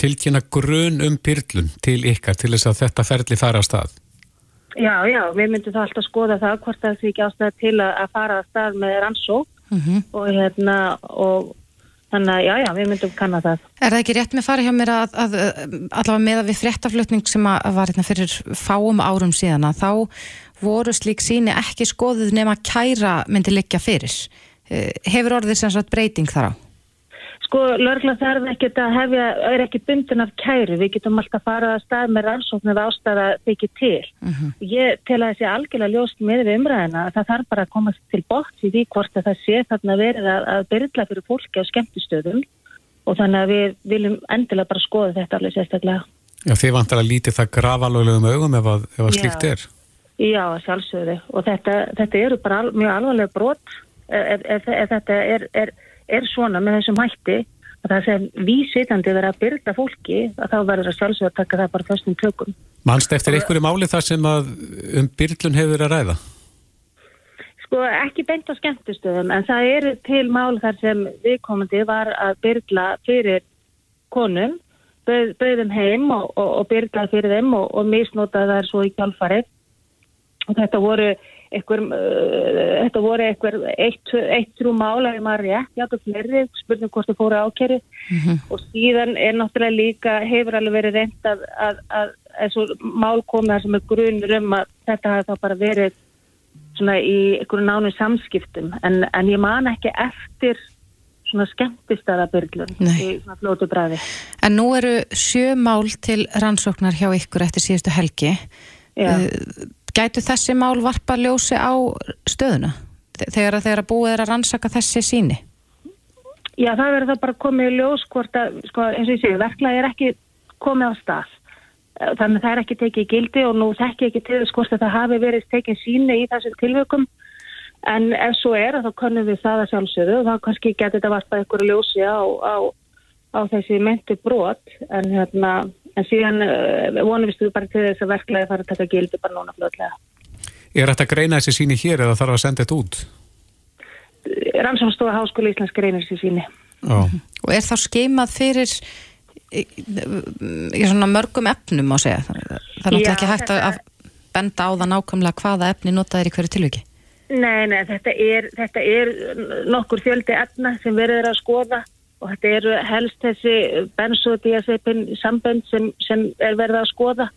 Speaker 2: tilkynna grun um byrlun til ykkar til þess að þetta ferli fara á stað?
Speaker 6: Já, já, við myndum þá alltaf skoða það hvort það sé ekki ástæða til að, að fara að stað með rannsókn
Speaker 1: Mm
Speaker 6: og hérna og þannig að já, já, við myndum kanna það.
Speaker 1: Er það ekki rétt með fara hjá mér að, að, að allavega með að við fréttaflutning sem að var hérna fyrir fáum árum síðan að þá voru slík síni ekki skoðuð nema kæra myndi liggja fyrir. Eh, Hefur orðið sem sagt breyting þar á?
Speaker 6: Sko, lörgla þarf ekkert að hefja, er ekki bundin af kæru, við getum alltaf farað að stað með rannsókn eða ástæða þykir til.
Speaker 1: Mhm.
Speaker 6: Ég tel að þessi algjörlega ljóst með við umræðina að það þarf bara að komast til bótt í því hvort að það sé þarna verið að, að byrla fyrir fólki á skemmtistöðum og þannig að við viljum endilega bara skoða þetta alveg sérstaklega.
Speaker 2: Já, þið vantar að líti það grafalögulegum augum ef að, ef að slíkt er.
Speaker 6: Já, sjálfsögðu og þetta, þetta eru bara al, mjög alvarlega brot ef, ef, ef þetta er, er, er svona með þessum hætti að það sem vísvitandi verið að byrja fólki að þá verður að sjálfsögðu að taka það bara föstum tökum.
Speaker 2: Manst eftir einhverju máli þar sem að um byrlun hefur að ræða?
Speaker 6: Sko ekki beint á skemmtistöðum en það eru til mál þar sem viðkomandi var að byrla fyrir konum, bauð, bauðum heim og, og, og byrlaði fyrir þeim og, og misnotaði þær svo í kjálfarið og þetta voru einhver, uh, þetta voru einhver eitt, eitt trú mála ef maður rétt, já það flerði, spurning hvort það fóru ákerri mm -hmm. og síðan er náttúrulega líka, hefur alveg verið reynd að, að, að og mál komið sem er grunur um að þetta hafi þá bara verið svona í einhverju nánu samskiptum en, en ég man ekki eftir svona skemmtistæðabyrglun í svona flótu bræði.
Speaker 1: En nú eru sjö mál til rannsóknar hjá ykkur eftir síðustu helgi. Já. Uh, Gætu þessi mál varpa ljósi á stöðuna þegar, þegar búið er að rannsaka þessi síni?
Speaker 6: Já, það verður það bara komið ljós hvort að, sko, eins og ég segi, verklaði er ekki komið á stað. Þannig að það er ekki tekið gildi og nú þekki ekki til þess hvort að það hafi verið tekið síni í þessum tilvökum. En ef svo er, þá konum við það að sjálfsögðu og þá kannski getur þetta varpað einhverju ljósi á, á, á þessi myndu brot. En hérna, en síðan uh, vonum við bara til þess að verklega fara að taka gildi bara núna fljóðlega.
Speaker 2: Er þetta að greina þessi síni hér eða þarf að senda þetta út?
Speaker 6: Rannsóknstofa Háskóli Íslands greinir þessi síni.
Speaker 1: Já. Og er þá skeimað fyrir í, í svona mörgum efnum á segja? Það er náttúrulega ekki hægt þetta... að benda á það nákvæmlega hvaða efni notaðir í hverju tilviki?
Speaker 6: Nei, nei, þetta er, þetta er nokkur fjöldi efna sem verður að skoða og þetta eru helst þessi bensodiazepin sambönd sem, sem er verið að skoða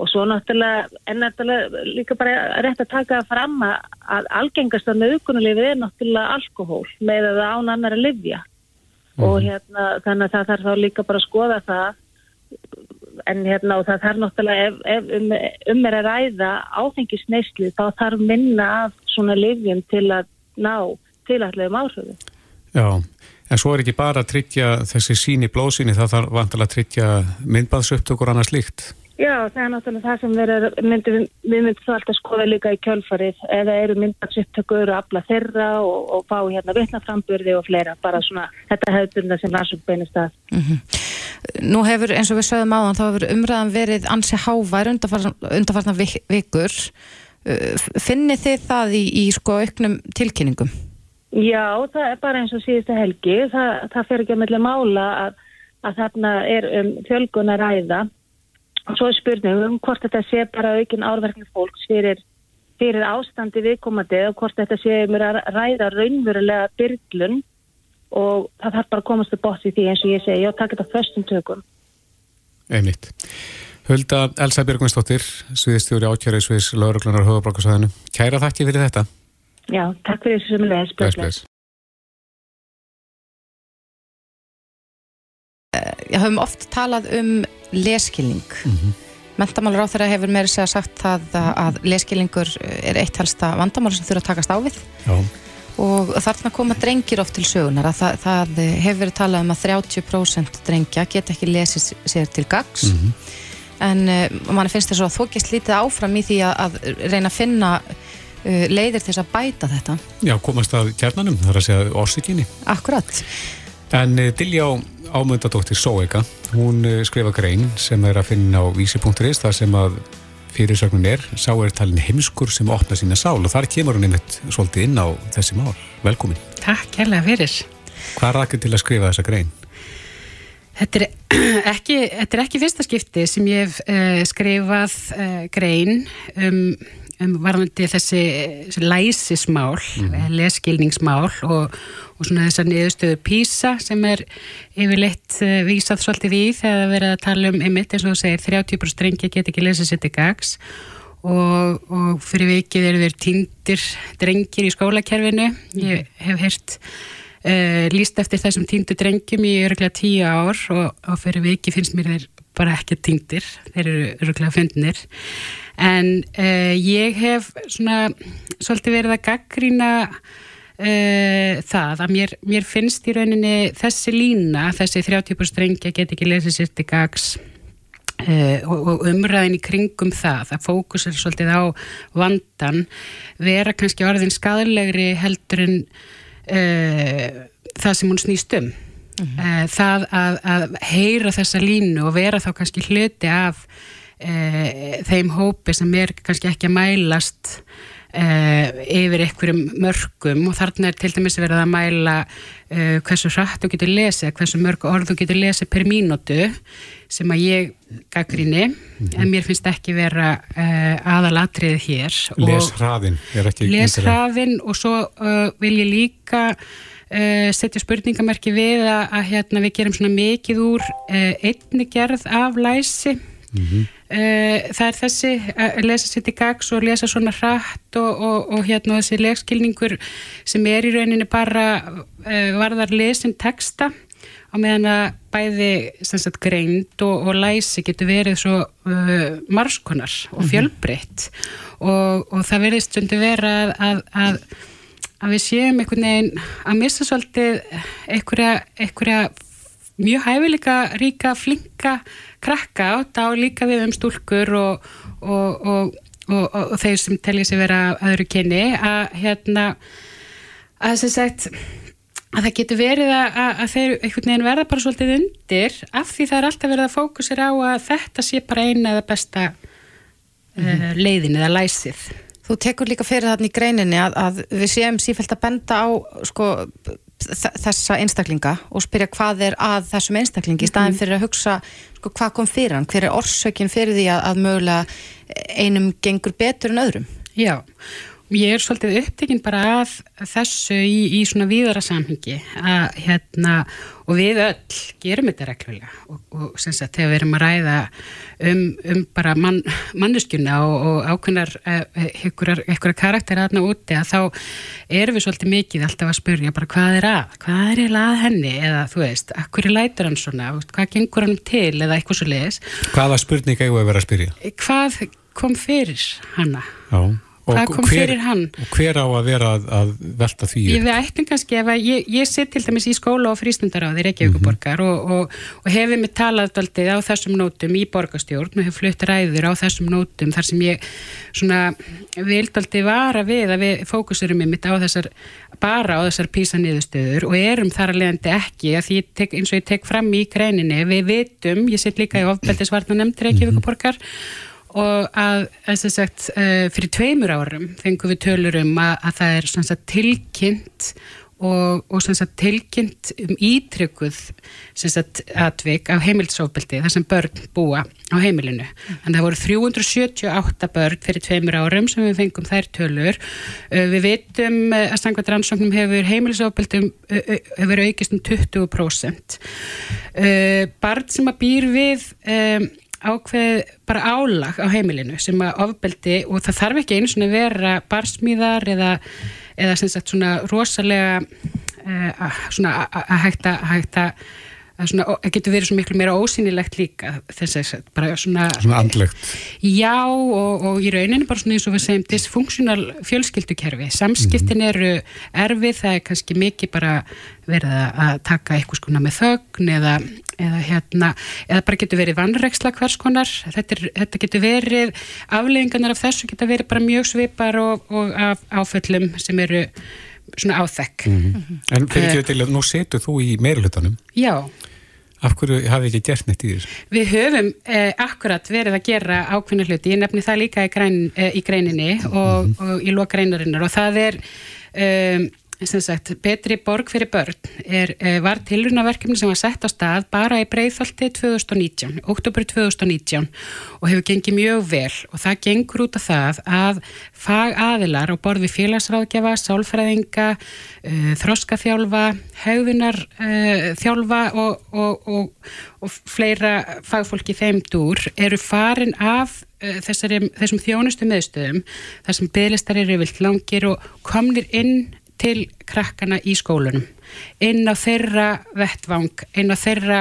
Speaker 6: og svo náttúrulega en náttúrulega líka bara rétt að taka fram að algengast af nöðgunulifið er náttúrulega alkohól með það án annar að livja mm. og hérna þannig að það þarf þá líka bara að skoða það en hérna og það þarf náttúrulega ef, ef um, um er að ræða áfengisneisli þá þarf minna af svona livjum til að ná tilallegum áhrifum.
Speaker 2: Já, En svo er ekki bara að tryggja þessi síni blóðsíni, það þarf vantilega að tryggja myndbaðsöptökur annars líkt.
Speaker 6: Já, það er náttúrulega það sem við myndum, við myndum það alltaf skoða líka í kjölfarið eða eru myndbaðsöptökur og afla þeirra og, og fá hérna vittnaframburði og fleira, bara svona þetta hefðbunda sem rannsók beinist að. Mm -hmm.
Speaker 1: Nú hefur, eins og við sögum áðan, þá hefur umræðan verið ansi hávær undarfarnar vikur. Uh, Finnir þið það í, í sko auknum tilkynningum?
Speaker 6: Já, það er bara eins og síðustu helgi. Það, það fer ekki að meðlega mála að, að þarna er um fjölgun að ræða. Og svo er spurning um hvort þetta sé bara aukinn árverkning fólks fyrir, fyrir ástandi viðkomandi og hvort þetta sé um að ræða raunverulega byrglun og það þarf bara að komast til bort í því eins og ég segi, já, takk þetta förstum tökum.
Speaker 2: Einmitt. Hulda Elsa Björgvinsdóttir, sviðistjóri ákjörði sviðis lauruglunar höfabrákarsæðinu. Kæra þakki fyrir þetta.
Speaker 6: Já, takk fyrir þessu sem leðis. Bless, bless.
Speaker 1: Ég hafum oft talað um leskilning. Mm -hmm. Mentamálur á þeirra hefur meira segja sagt það að leskilningur er eitt helsta vandamál sem þurfa að takast á við. Já. Og þarna koma drengir oft til sögunar að það, það hefur verið talað um að 30% drengja get ekki lesið sér til gags. Mm -hmm. En uh, mann finnst þess að þó gest lítið áfram í því að, að reyna að finna leiðir til þess að bæta þetta.
Speaker 2: Já, komast að kjarnanum, það er að segja orsíkinni
Speaker 1: Akkurat.
Speaker 2: En uh, Diljá ámöndadóttir Sóega hún uh, skrifa grein sem er að finna á vísi.is þar sem að fyrirsögnun er, sá er talin heimskur sem opna sína sál. Og þar kemur hún einmitt svolítið inn á þessi mál. Velkomin.
Speaker 7: Takk, kærlega fyrir.
Speaker 2: Hvað er rækkið til að skrifa þessa grein?
Speaker 7: Þetta er ekki, þetta er ekki fyrsta skipti sem ég hef uh, skrifað uh, grein um um varðandi þessi, þessi læsismál, mm. leskilningsmál og, og svona þessar niðurstöðu PISA sem er yfirleitt uh, vísað svolítið í þegar það verið að tala um einmitt eins og þú segir 30% strengi get ekki lesið sér til gags og, og fyrir vikið eru þeir týndir drengir í skólakerfinu. Ég hef heyrt uh, líst eftir þessum týndu drengjum í öruglega tíu ár og, og fyrir vikið finnst mér þeir bara ekki týndir, þeir eru öruglega fundnir en uh, ég hef svona svolítið verið að gaggrína uh, það að mér, mér finnst í rauninni þessi lína, þessi 30% strengja get ekki lesið sér til gags Uh, og, og umræðin í kringum það að fókus er svolítið á vandan vera kannski orðin skadlegri heldur en það sem hún snýst um mm -hmm. uh, það að, að heyra þessa línu og vera þá kannski hluti af e, þeim hópi sem er kannski ekki að mælast uh, yfir einhverjum mörgum og þarna er til dæmis verið að mæla uh, hversu hratt þú getur lesið, hversu mörg orð þú getur lesið per mínútu sem að ég gaggrinni mm -hmm. en mér finnst ekki vera uh, aðalatrið hér
Speaker 2: Leshrafin er ekki
Speaker 7: Leshrafin og svo vil ég líka setja spurningamerki við að, að hérna, við gerum svona mikið úr einni gerð af læsi mm -hmm. Það er þessi að lesa sitt í gags og lesa svona hratt og, og, og hérna þessi legskilningur sem er í rauninni bara uh, varðar lesin texta á meðan að bæði sagt, greind og, og læsi getur verið svo uh, marskonar og mhm. fjölbreytt og það verðist stundu vera að, að, að við séum einhvern veginn að missa svolítið einhverja mjög hæfileika ríka, flinka krakka átt á líka við um stúlkur og, og, og, og þeir sem telja sig vera öðru kynni að hérna að að sagt að það getur verið að, að þeir einhvern veginn verða bara svolítið undir af því það er alltaf verið að fókusir á að þetta sé bara eina eða besta mm -hmm. uh, leiðin eða læsið
Speaker 1: Þú tekur líka fyrir þarna í greininni að, að við séum sífælt að benda á sko þessa einstaklinga og spyrja hvað er að þessum einstaklingi í staðin mhm. fyrir að hugsa sko, hvað kom fyrir hann, hver er orsökin fyrir því að, að mögulega einum gengur betur en öðrum
Speaker 7: Já, ég er svolítið upptekinn bara að þessu í, í svona víðara samhengi að hérna og við öll gerum þetta reglulega. Og, og sem sagt þegar við erum að ræða um, um bara mann, manneskjuna og, og ákveðnar einhverjar uh, karakter aðna úti að þá erum við svolítið mikið alltaf að spurja bara hvað er að, hvað er að henni? Eða þú veist, hvað er lætur hann svona? Hvað gengur hann til? Eða eitthvað svo leiðis
Speaker 2: Hvaða spurning eigum við að vera að spyrja?
Speaker 7: Hvað kom fyrir hanna?
Speaker 2: Já
Speaker 7: hvað kom hver, fyrir hann.
Speaker 2: og hver á að vera að, að velta því
Speaker 7: ég veit ekki kannski ef að ég, ég sitt til dæmis í skóla og frístundaráði Reykjavíkuborgar mm -hmm. og, og, og hefur mig talað á þessum nótum í borgastjórn og hefur flutt ræður á þessum nótum þar sem ég svona vild aldrei vara við að við fókusurum mitt á þessar bara á þessar písa niðurstöður og erum þar að leiðandi ekki að því tek, eins og ég tek fram í greininni við vitum, ég sitt líka í ofbeldisvarna nefnd Reykjavíkuborgar mm -hmm og að, að sagt, uh, fyrir tveimur árum fengum við tölur um að, að það er sagt, tilkynnt og, og sagt, tilkynnt um ítrykkuð atvik af heimilsofbeldi þar sem börn búa á heimilinu. En það voru 378 börn fyrir tveimur árum sem við fengum þær tölur. Uh, við veitum að stangvært rannsóknum hefur heimilsofbeldi um, uh, hefur aukist um 20%. Barn sem að býr við ákveð bara álag á heimilinu sem að ofbeldi og það þarf ekki einu svona vera barsmíðar eða, eða sagt, svona rosalega svona að hægt að það getur verið svo miklu meira ósynilegt líka þess að bara svona
Speaker 2: svona andlegt.
Speaker 7: Já og, og í rauninu bara svona eins og við segjum dysfunksional fjölskyldukerfi. Samskiptin mhm. eru erfið það er kannski mikið bara verið að taka eitthvað skona með þögn eða, eða hérna eða bara getur verið vannregsla hvers konar. Þetta, er, þetta getur verið afleggingarnar af þessu getur verið bara mjög svipar og, og af áföllum sem eru svona áþekk mm
Speaker 2: -hmm. En fyrir ekki til að nú setur þú í meirulutanum
Speaker 7: Já
Speaker 2: Af hverju hafi ekki gert neitt í þér?
Speaker 7: Við höfum eh, akkurat verið að gera ákveðna hluti, ég nefni það líka í, græn, eh, í greininni og, mm -hmm. og í loka greinarinnar og það er um, Sagt, betri borg fyrir börn er, eh, var tilrunaverkefni sem var sett á stað bara í breyðfaldi 2019, oktober 2019 og hefur gengið mjög vel. Og það gengur út af það að fag aðilar og borð við félagsráðgjafa, sálfræðinga, uh, þroskaþjálfa, haugðunar uh, þjálfa og, og, og, og fleira fagfólki þeimdúr eru farin af uh, þessari, þessum þjónustu meðstöðum þar sem bygglistar eru vilt langir og komnir inn til krakkana í skólunum inn á þeirra vettvang inn á þeirra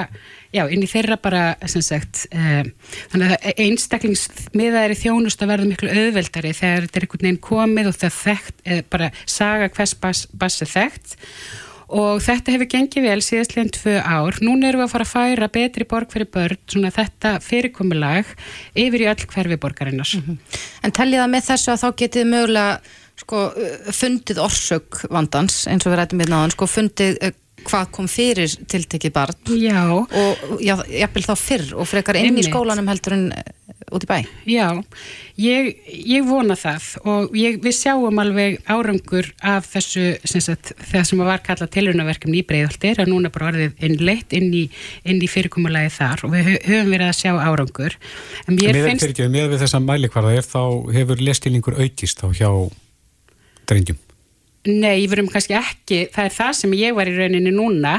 Speaker 7: já, inn í þeirra bara sagt, eh, þannig að einstaklingsmiðaðir í þjónust að verða miklu auðveldari þegar þetta er einhvern veginn komið og það þekkt, eh, bara saga hvers bass, bass er þekkt og þetta hefur gengið vel síðastleginn tvö ár. Nún erum við að fara að færa betri borg fyrir börn, svona þetta fyrirkomulag yfir í öll hverfi borgarinnar. Mm -hmm.
Speaker 1: En tellið að með þessu að þá getið mögulega sko, fundið orsök vandans eins og við rættum við náðan, sko, fundið uh, hvað kom fyrir tiltekið barn
Speaker 7: já.
Speaker 1: og jáfnvel þá fyrr og frekar inn í skólanum heldur en út í bæ?
Speaker 7: Já, ég, ég vona það og ég, við sjáum alveg árangur af þessu sagt, það sem var kallað tilrunaverkefni í breyðaldir að núna bara orðið innleitt inn í, inn í fyrirkomulagi þar og við höfum verið að sjá árangur
Speaker 2: en mér finnst... Fyrir, með við þessa mælikvarða er þá hefur lestilningur aukist á hjá drengjum?
Speaker 7: Nei, ég verðum kannski ekki, það er það sem ég var í rauninni núna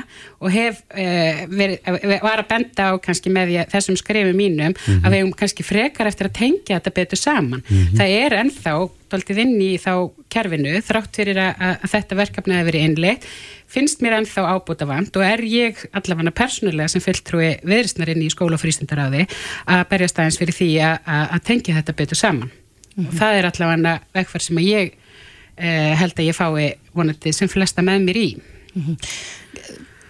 Speaker 7: og hef uh, verið, eh, var að benda á kannski með þessum skrifum mínum mm -hmm. að við hefum kannski frekar eftir að tengja þetta betur saman. Mm -hmm. Það er ennþá doldið inn í þá kerfinu þrátt fyrir að, að þetta verkefni hefur verið innleitt, finnst mér ennþá ábúta vant og er ég allavega persónulega sem fylgtrúi viðristnar inn í skóla og frístundaráði að berjast aðeins fyrir því að, að tengja þetta betur saman. Mm -hmm. Og það er allavega vegferð sem að ég eh, held að ég fái vonandi sem flesta með mér í mm -hmm.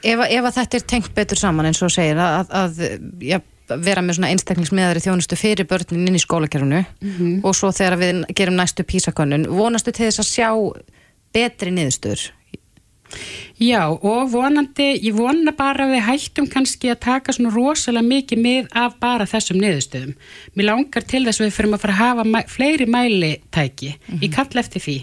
Speaker 1: ef, ef að þetta er tengt betur saman eins og segir að, að ja, vera með svona einstaklingsmiðari þjónustu fyrir börnin inn í skólakerfunu mm -hmm. og svo þegar við gerum næstu písakönnun vonastu til þess að sjá betri niðurstur
Speaker 7: Já og vonandi, ég vona bara að við hættum kannski að taka svona rosalega mikið mið af bara þessum niðurstöðum. Mér langar til þess að við fyrir að fara að hafa mæ, fleiri mælitæki, mm -hmm. ég kall eftir því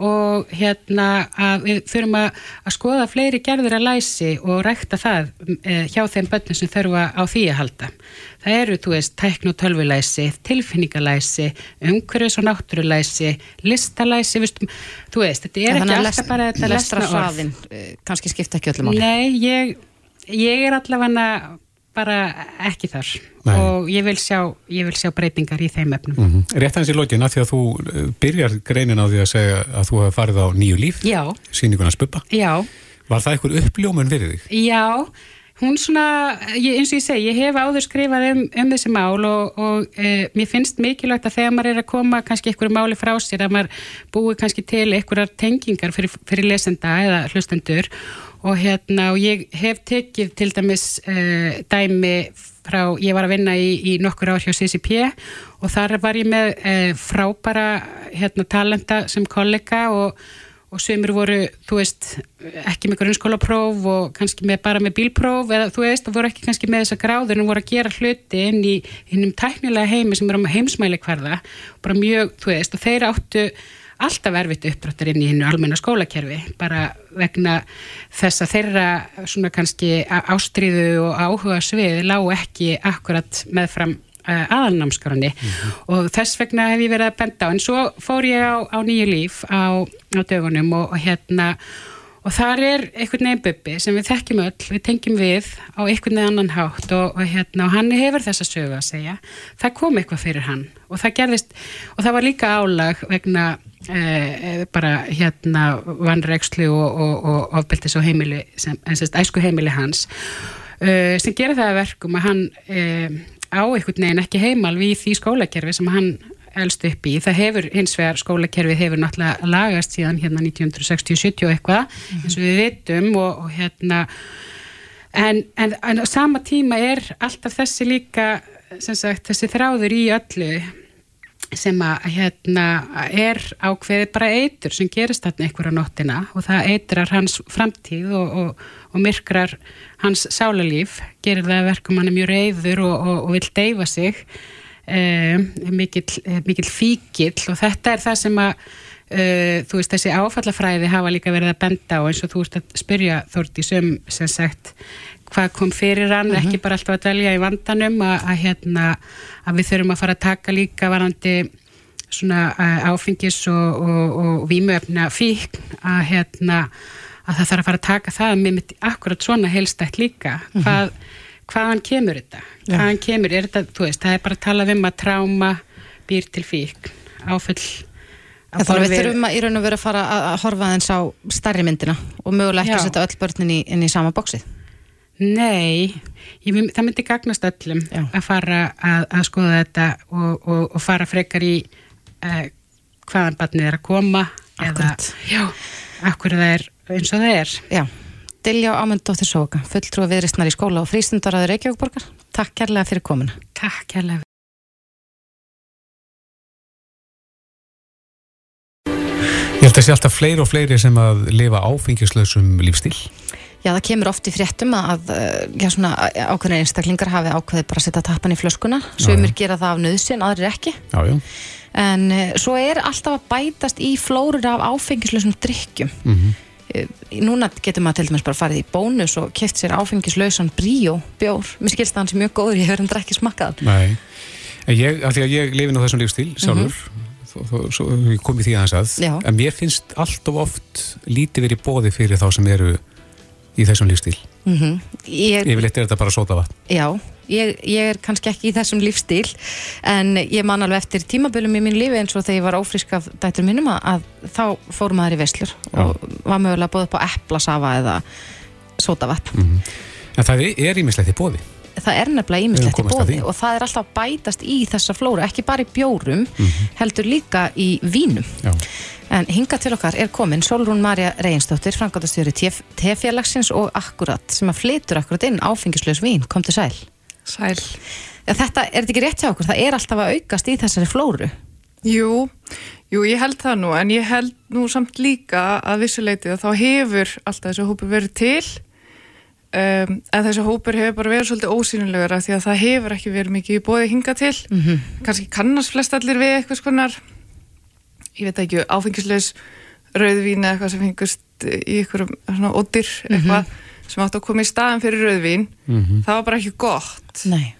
Speaker 7: og hérna að við þurfum að, að skoða fleiri gerður að læsi og rækta það e, hjá þeim börnum sem þurfa á því að halda. Það eru, þú veist, tækn og tölvulæsi, tilfinningalæsi, umhverfis og náttúrulæsi, listalæsi, viðstum, þú veist, þetta er ekki alltaf bara þetta lesna orð.
Speaker 1: Eh, Kanski skipta ekki öllum áli.
Speaker 7: Nei, ég, ég er allavega bara ekki þar Nei. og ég vil, sjá, ég vil sjá breytingar í þeim efnum. Mm
Speaker 2: -hmm. Rétt hans í lógin að því að þú eh, byrjar greinin á því að segja að þú hefði farið á nýju líf, síninguna spuppa.
Speaker 7: Já.
Speaker 2: Var það einhver uppljómun fyrir þig?
Speaker 7: Já, hún svona, ég, eins og ég segi, ég hef áður skrifað um, um þessi mál og, og e, mér finnst mikilvægt að þegar maður er að koma kannski einhverju máli frá sér að maður búi kannski til einhverjar tengingar fyrir, fyrir lesenda eða hlustendur. Og hérna og ég hef tekið til dæmis uh, dæmi frá, ég var að vinna í, í nokkur ár hjá CCP og þar var ég með uh, frábara hérna talenda sem kollega og, og sömur voru, þú veist, ekki með grunnskólapróf og kannski með, bara með bílpróf eða þú veist, það voru ekki kannski með þessa gráður en voru að gera hluti inn í hinnum tæknilega heimi sem er á heimsmæli hverða, bara mjög, þú veist, og þeir áttu alltaf erfitt uppbrottar inn í hinnu almenna skólakerfi bara vegna þess að þeirra svona kannski ástriðu og áhuga svið lág ekki akkurat meðfram uh, aðalnámskarunni mm -hmm. og þess vegna hef ég verið að benda á en svo fór ég á, á nýju líf á, á dögunum og, og hérna og þar er einhvern veginn bubbi sem við þekkjum öll, við tengjum við á einhvern veginn annan hátt og, og, hérna, og hann hefur þessa sögu að segja það kom eitthvað fyrir hann og það gerðist og það var líka álag vegna Eh, bara hérna vannreikslu og, og, og ofbeltis og heimili sem, en sérst æsku heimili hans eh, sem gera það að verkum að hann eh, á einhvern veginn ekki heimal við því skólakerfi sem hann elst upp í. Það hefur hins vegar skólakerfi hefur náttúrulega lagast síðan hérna 1960-70 og eitthvað mm -hmm. eins og við vitum og, og hérna en, en, en sama tíma er alltaf þessi líka sagt, þessi þráður í öllu sem að hérna er ákveði bara eitur sem gerist þarna einhverja nóttina og það eitrar hans framtíð og, og, og myrkrar hans sálalíf, gerir það verkum hann er mjög reyður og, og vil deyfa sig um, mikill, mikill fíkill og þetta er það sem að uh, þú veist þessi áfallafræði hafa líka verið að benda á eins og þú ert að spyrja Þórti sem sem sagt hvað kom fyrir hann, uh -huh. ekki mhm. bara alltaf að dvelja í vandanum að, að, hérna, að við þurfum að fara að taka líka varandi svona áfengis og, og, og výmöfna fík að, hérna, að það þarf að fara að taka það með akkurat svona helstætt líka mhm. hvað, hvaðan kemur þetta ja. hvaðan kemur, er þetta, þú veist, það er bara að tala um að tráma býr til fík áfull
Speaker 1: Þannig að við þurfum að í raun og vera að fara að horfa þess á starri myndina og mögulega ekki Já. setja öll börnin í, inn í sama bóksið
Speaker 7: Nei, ég, það myndi gagnast öllum Já. að fara að, að skoða þetta og, og, og fara frekar í uh, hvaðan barnið er að koma
Speaker 1: Akkurat.
Speaker 7: eða já, akkur það er eins og það er.
Speaker 1: Já, Dilja Ámundóttir Sóka, fulltrú að viðristnar í skóla og frístundaraður Reykjavíkborgar. Takk kærlega fyrir komuna.
Speaker 7: Takk kærlega.
Speaker 2: Ég held að það sé alltaf fleiri og fleiri sem að lifa áfengislausum lífstíl.
Speaker 1: Já, það kemur oft í fréttum að eh, já, svona, ákveðin einstaklingar hafi ákveðið bara að setja tappan í flöskuna sumir gera það af nöðsinn, aðrir ekki
Speaker 2: Já, já.
Speaker 1: en uh, svo er alltaf að bætast í flórur af áfengislausum drikkjum
Speaker 2: Mhm.
Speaker 1: Eh, Núna getur maður til dæmis bara farið í bónus og keft sér áfengislausan bríó bjór, mér skilst að hann sem mjög góður ég hefur hann ekki smakkað
Speaker 2: Nei. En ég, af því að ég lifi nú þessum lífstíl sjálfur, þó, þó, svo ég kom í því aðeins að,
Speaker 1: Mhm. Já.
Speaker 2: en mér finnst allt of oft lítið verið bóði fyrir þá sem eru í þessum lífstíl.
Speaker 1: mm ég,
Speaker 2: Yfirleitt er þetta bara sóta vatn.
Speaker 1: Já, ég, ég er kannski ekki í þessum lífstíl en ég man alveg eftir tímabölum í mín lífi eins og þegar ég var ófrísk af dættur mínum að, þá fórum maður í veslur og var mögulega bóðið upp á eplasafa eða sótavatn.
Speaker 2: En það er ímislegt í bóði.
Speaker 1: Það er nefnilega ímislegt í bóði og það er alltaf bætast í þessa flóru, ekki bara í bjórum, heldur líka í vínum.
Speaker 2: Já.
Speaker 1: En hinga til okkar er komin Solrún Marja Reynsdóttir, frangatastjóri T-félagsins og Akkurat sem að flytur akkurat inn áfengislaus vín, kom til sæl.
Speaker 8: Sæl.
Speaker 1: Ja, þetta er ekki rétt hjá okkur, það er alltaf að aukast í þessari flóru.
Speaker 8: Jú, jú, ég held það nú, en ég held nú samt líka að vissuleiti að þá hefur alltaf þessi hópur verið til, um, en þessi hópur hefur bara verið svolítið ósýnilegur af því að það hefur ekki verið mikið í bóði hinga til.
Speaker 1: Mhm.
Speaker 8: Kannski kannast flest allir við eitthvað skonar, ég veit ekki, áfengisleis rauðvín eða eitthvað sem fengust í einhverjum svona ódýr, eitthvað sem átt að koma í staðan fyrir rauðvín. Það var bara ekki gott
Speaker 1: Nei.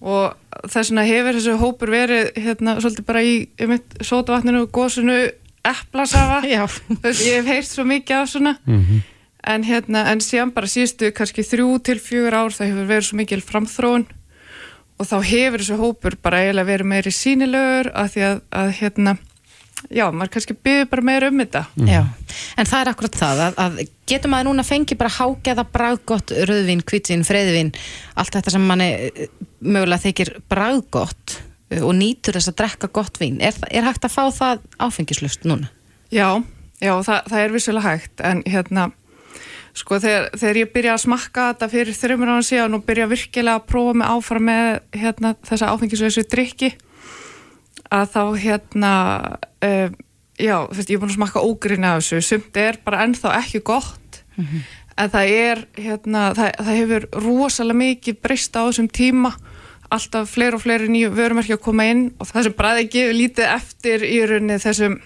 Speaker 8: og þess vegna hefur þessu hópur verið hérna svolítið bara í um sótavatninu og gósunu eplasafa ég hef heyrt svo mikið af svona en hérna en síðan bara síðustu kannski þrjú til fjögur ár það hefur verið svo mikil framþróun og þá hefur þessu hópur bara eiginlega verið meiri sínilegur að því að, að hérna já, maður kannski byður bara meira um þetta
Speaker 1: Já, en það er akkurat það að, að getur maður núna fengið bara hágeða braggott rauðvín, hvítvin, freyðvín allt þetta sem manni eh, mögulega þykir braggott eh, og nýtur þess að drekka gott vín er, er hægt að fá það áfengislust núna?
Speaker 8: Já, já það, það er vissulega hægt en hérna sko þegar, þegar ég byrja að smakka þetta fyrir þreymur ára síðan og byrja virkilega að prófa mig áfram með hérna, þessa áfengislösu drikki að þá hérna uh, já, veist, ég er búin að smakka ógrinni af þessu, sumt er bara ennþá ekki gott en það er hérna, það, það hefur rosalega mikið breyst á þessum tíma. Alltaf fleiri og fleiri nýju vörumerki að koma inn og það sem bræði gefur lítið eftir í rauninni þessum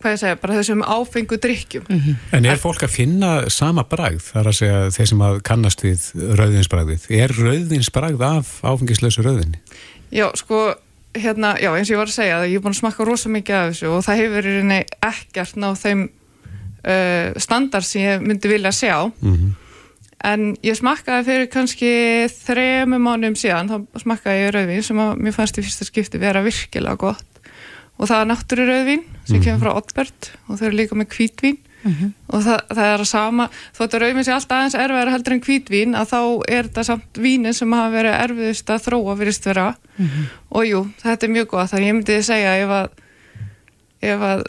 Speaker 8: hvað ég segja, bara þessum áfengu drikkjum
Speaker 2: En er fólk að finna sama bragð, þar að segja þeir sem að kannast við rauðinsbragðið? Er rauðinsbragð af áfengislausu rauðinni?
Speaker 8: Já, sko, hérna, já, eins og ég var að segja að ég er búin að smakka rosa mikið af þessu og það hefur í rauninni ekkert ná þeim uh, standard sem ég myndi vilja sjá. En ég smakkaði fyrir kannski þremu mánum síðan, þá smakkaði ég rauðvín sem að mér fannst í fyrsta skipti vera virkilega gott og það er náttúru rauðvín sem kemur frá Oddbert og þau eru líka með hvítvín og það, það er að sama þótt að rauðvín sé alltaf aðeins erfiðar heldur en hvítvín að þá er þetta samt vínin sem hafa verið erfiðust að þróa virðist vera. Og jú, þetta er mjög gott þannig ég myndi segja ef að ef að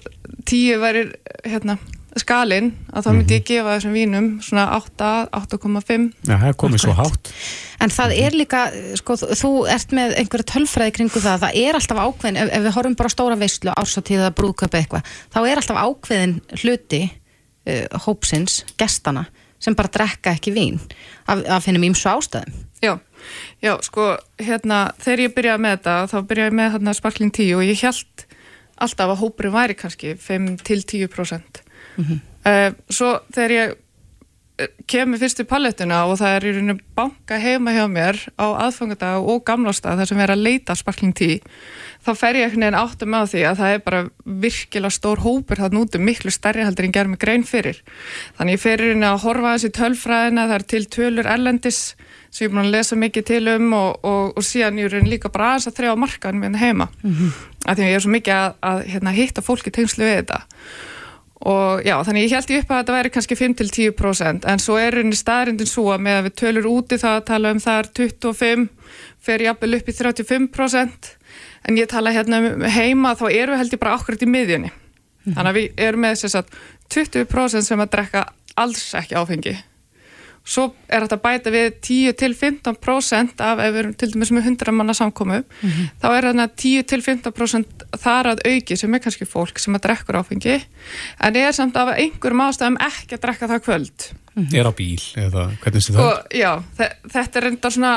Speaker 8: tíu væri hérna, skalinn að þá myndi ég gefa þessum vínum svona 8, 8,5
Speaker 2: Já, það er komið svo hátt.
Speaker 1: En það er líka, sko, þú- ert með einhverja tölfræði kringu það, það er alltaf ákveðin, ef, ef við horfum bara á stóra veislu, ársatíða, brúðköp eitthvað, þá er alltaf ákveðin hluti uh, hópsins, gestana, sem bara drekka ekki vín, af, af finnum ímsu ástæðum.
Speaker 8: Já, já, sko, hérna, þegar ég byrjaði með þetta, þá byrjaði ég með hérna sparkling 10 og ég held alltaf að hópurinn væri kannski 5 til 10%. Mm svo þegar ég eh, kem með fyrstu pallettuna og það er í rauninu banka heima hjá mér á aðfangadag og gamlástað þar sem er að leita sparkling 10, þá fer ég einhvern veginn áttum með því að það er bara virkilega stór hópur það núti miklu stærri heldur en gerð með grein fyrir. Þannig ég fer í rauninu að horfa þessi tölfræðina, það er til tölur erlendis sem ég er búin að lesa mikið til um og, og, og síðan ég er líka bara aðeins að þrjá markaðin með heima mm -hmm. að því að ég er svo mikið að, að hérna, hitta fólki tengslu við þetta og já, þannig ég held ég upp að þetta væri kannski 5-10% en svo er henni staðrindin svo að með að við tölur úti það að tala um það er 25 fer jafnvel upp í 35% en ég tala hérna um heima þá eru við held ég bara akkurat í miðjunni. Þannig að við erum með þess að 20% sem að drekka alls ekki áfengi svo er þetta bæta við 10-15% af ef við erum til dæmis með 100 manna samkomu þá er þarna 10-15% þar að auki sem er kannski fólk sem að drekkur áfengi en er samt af einhverjum ástæðum ekki að drekka það kvöld.
Speaker 2: Er á bíl eða hvernig sé það?
Speaker 8: og já, þe- þetta er enda svona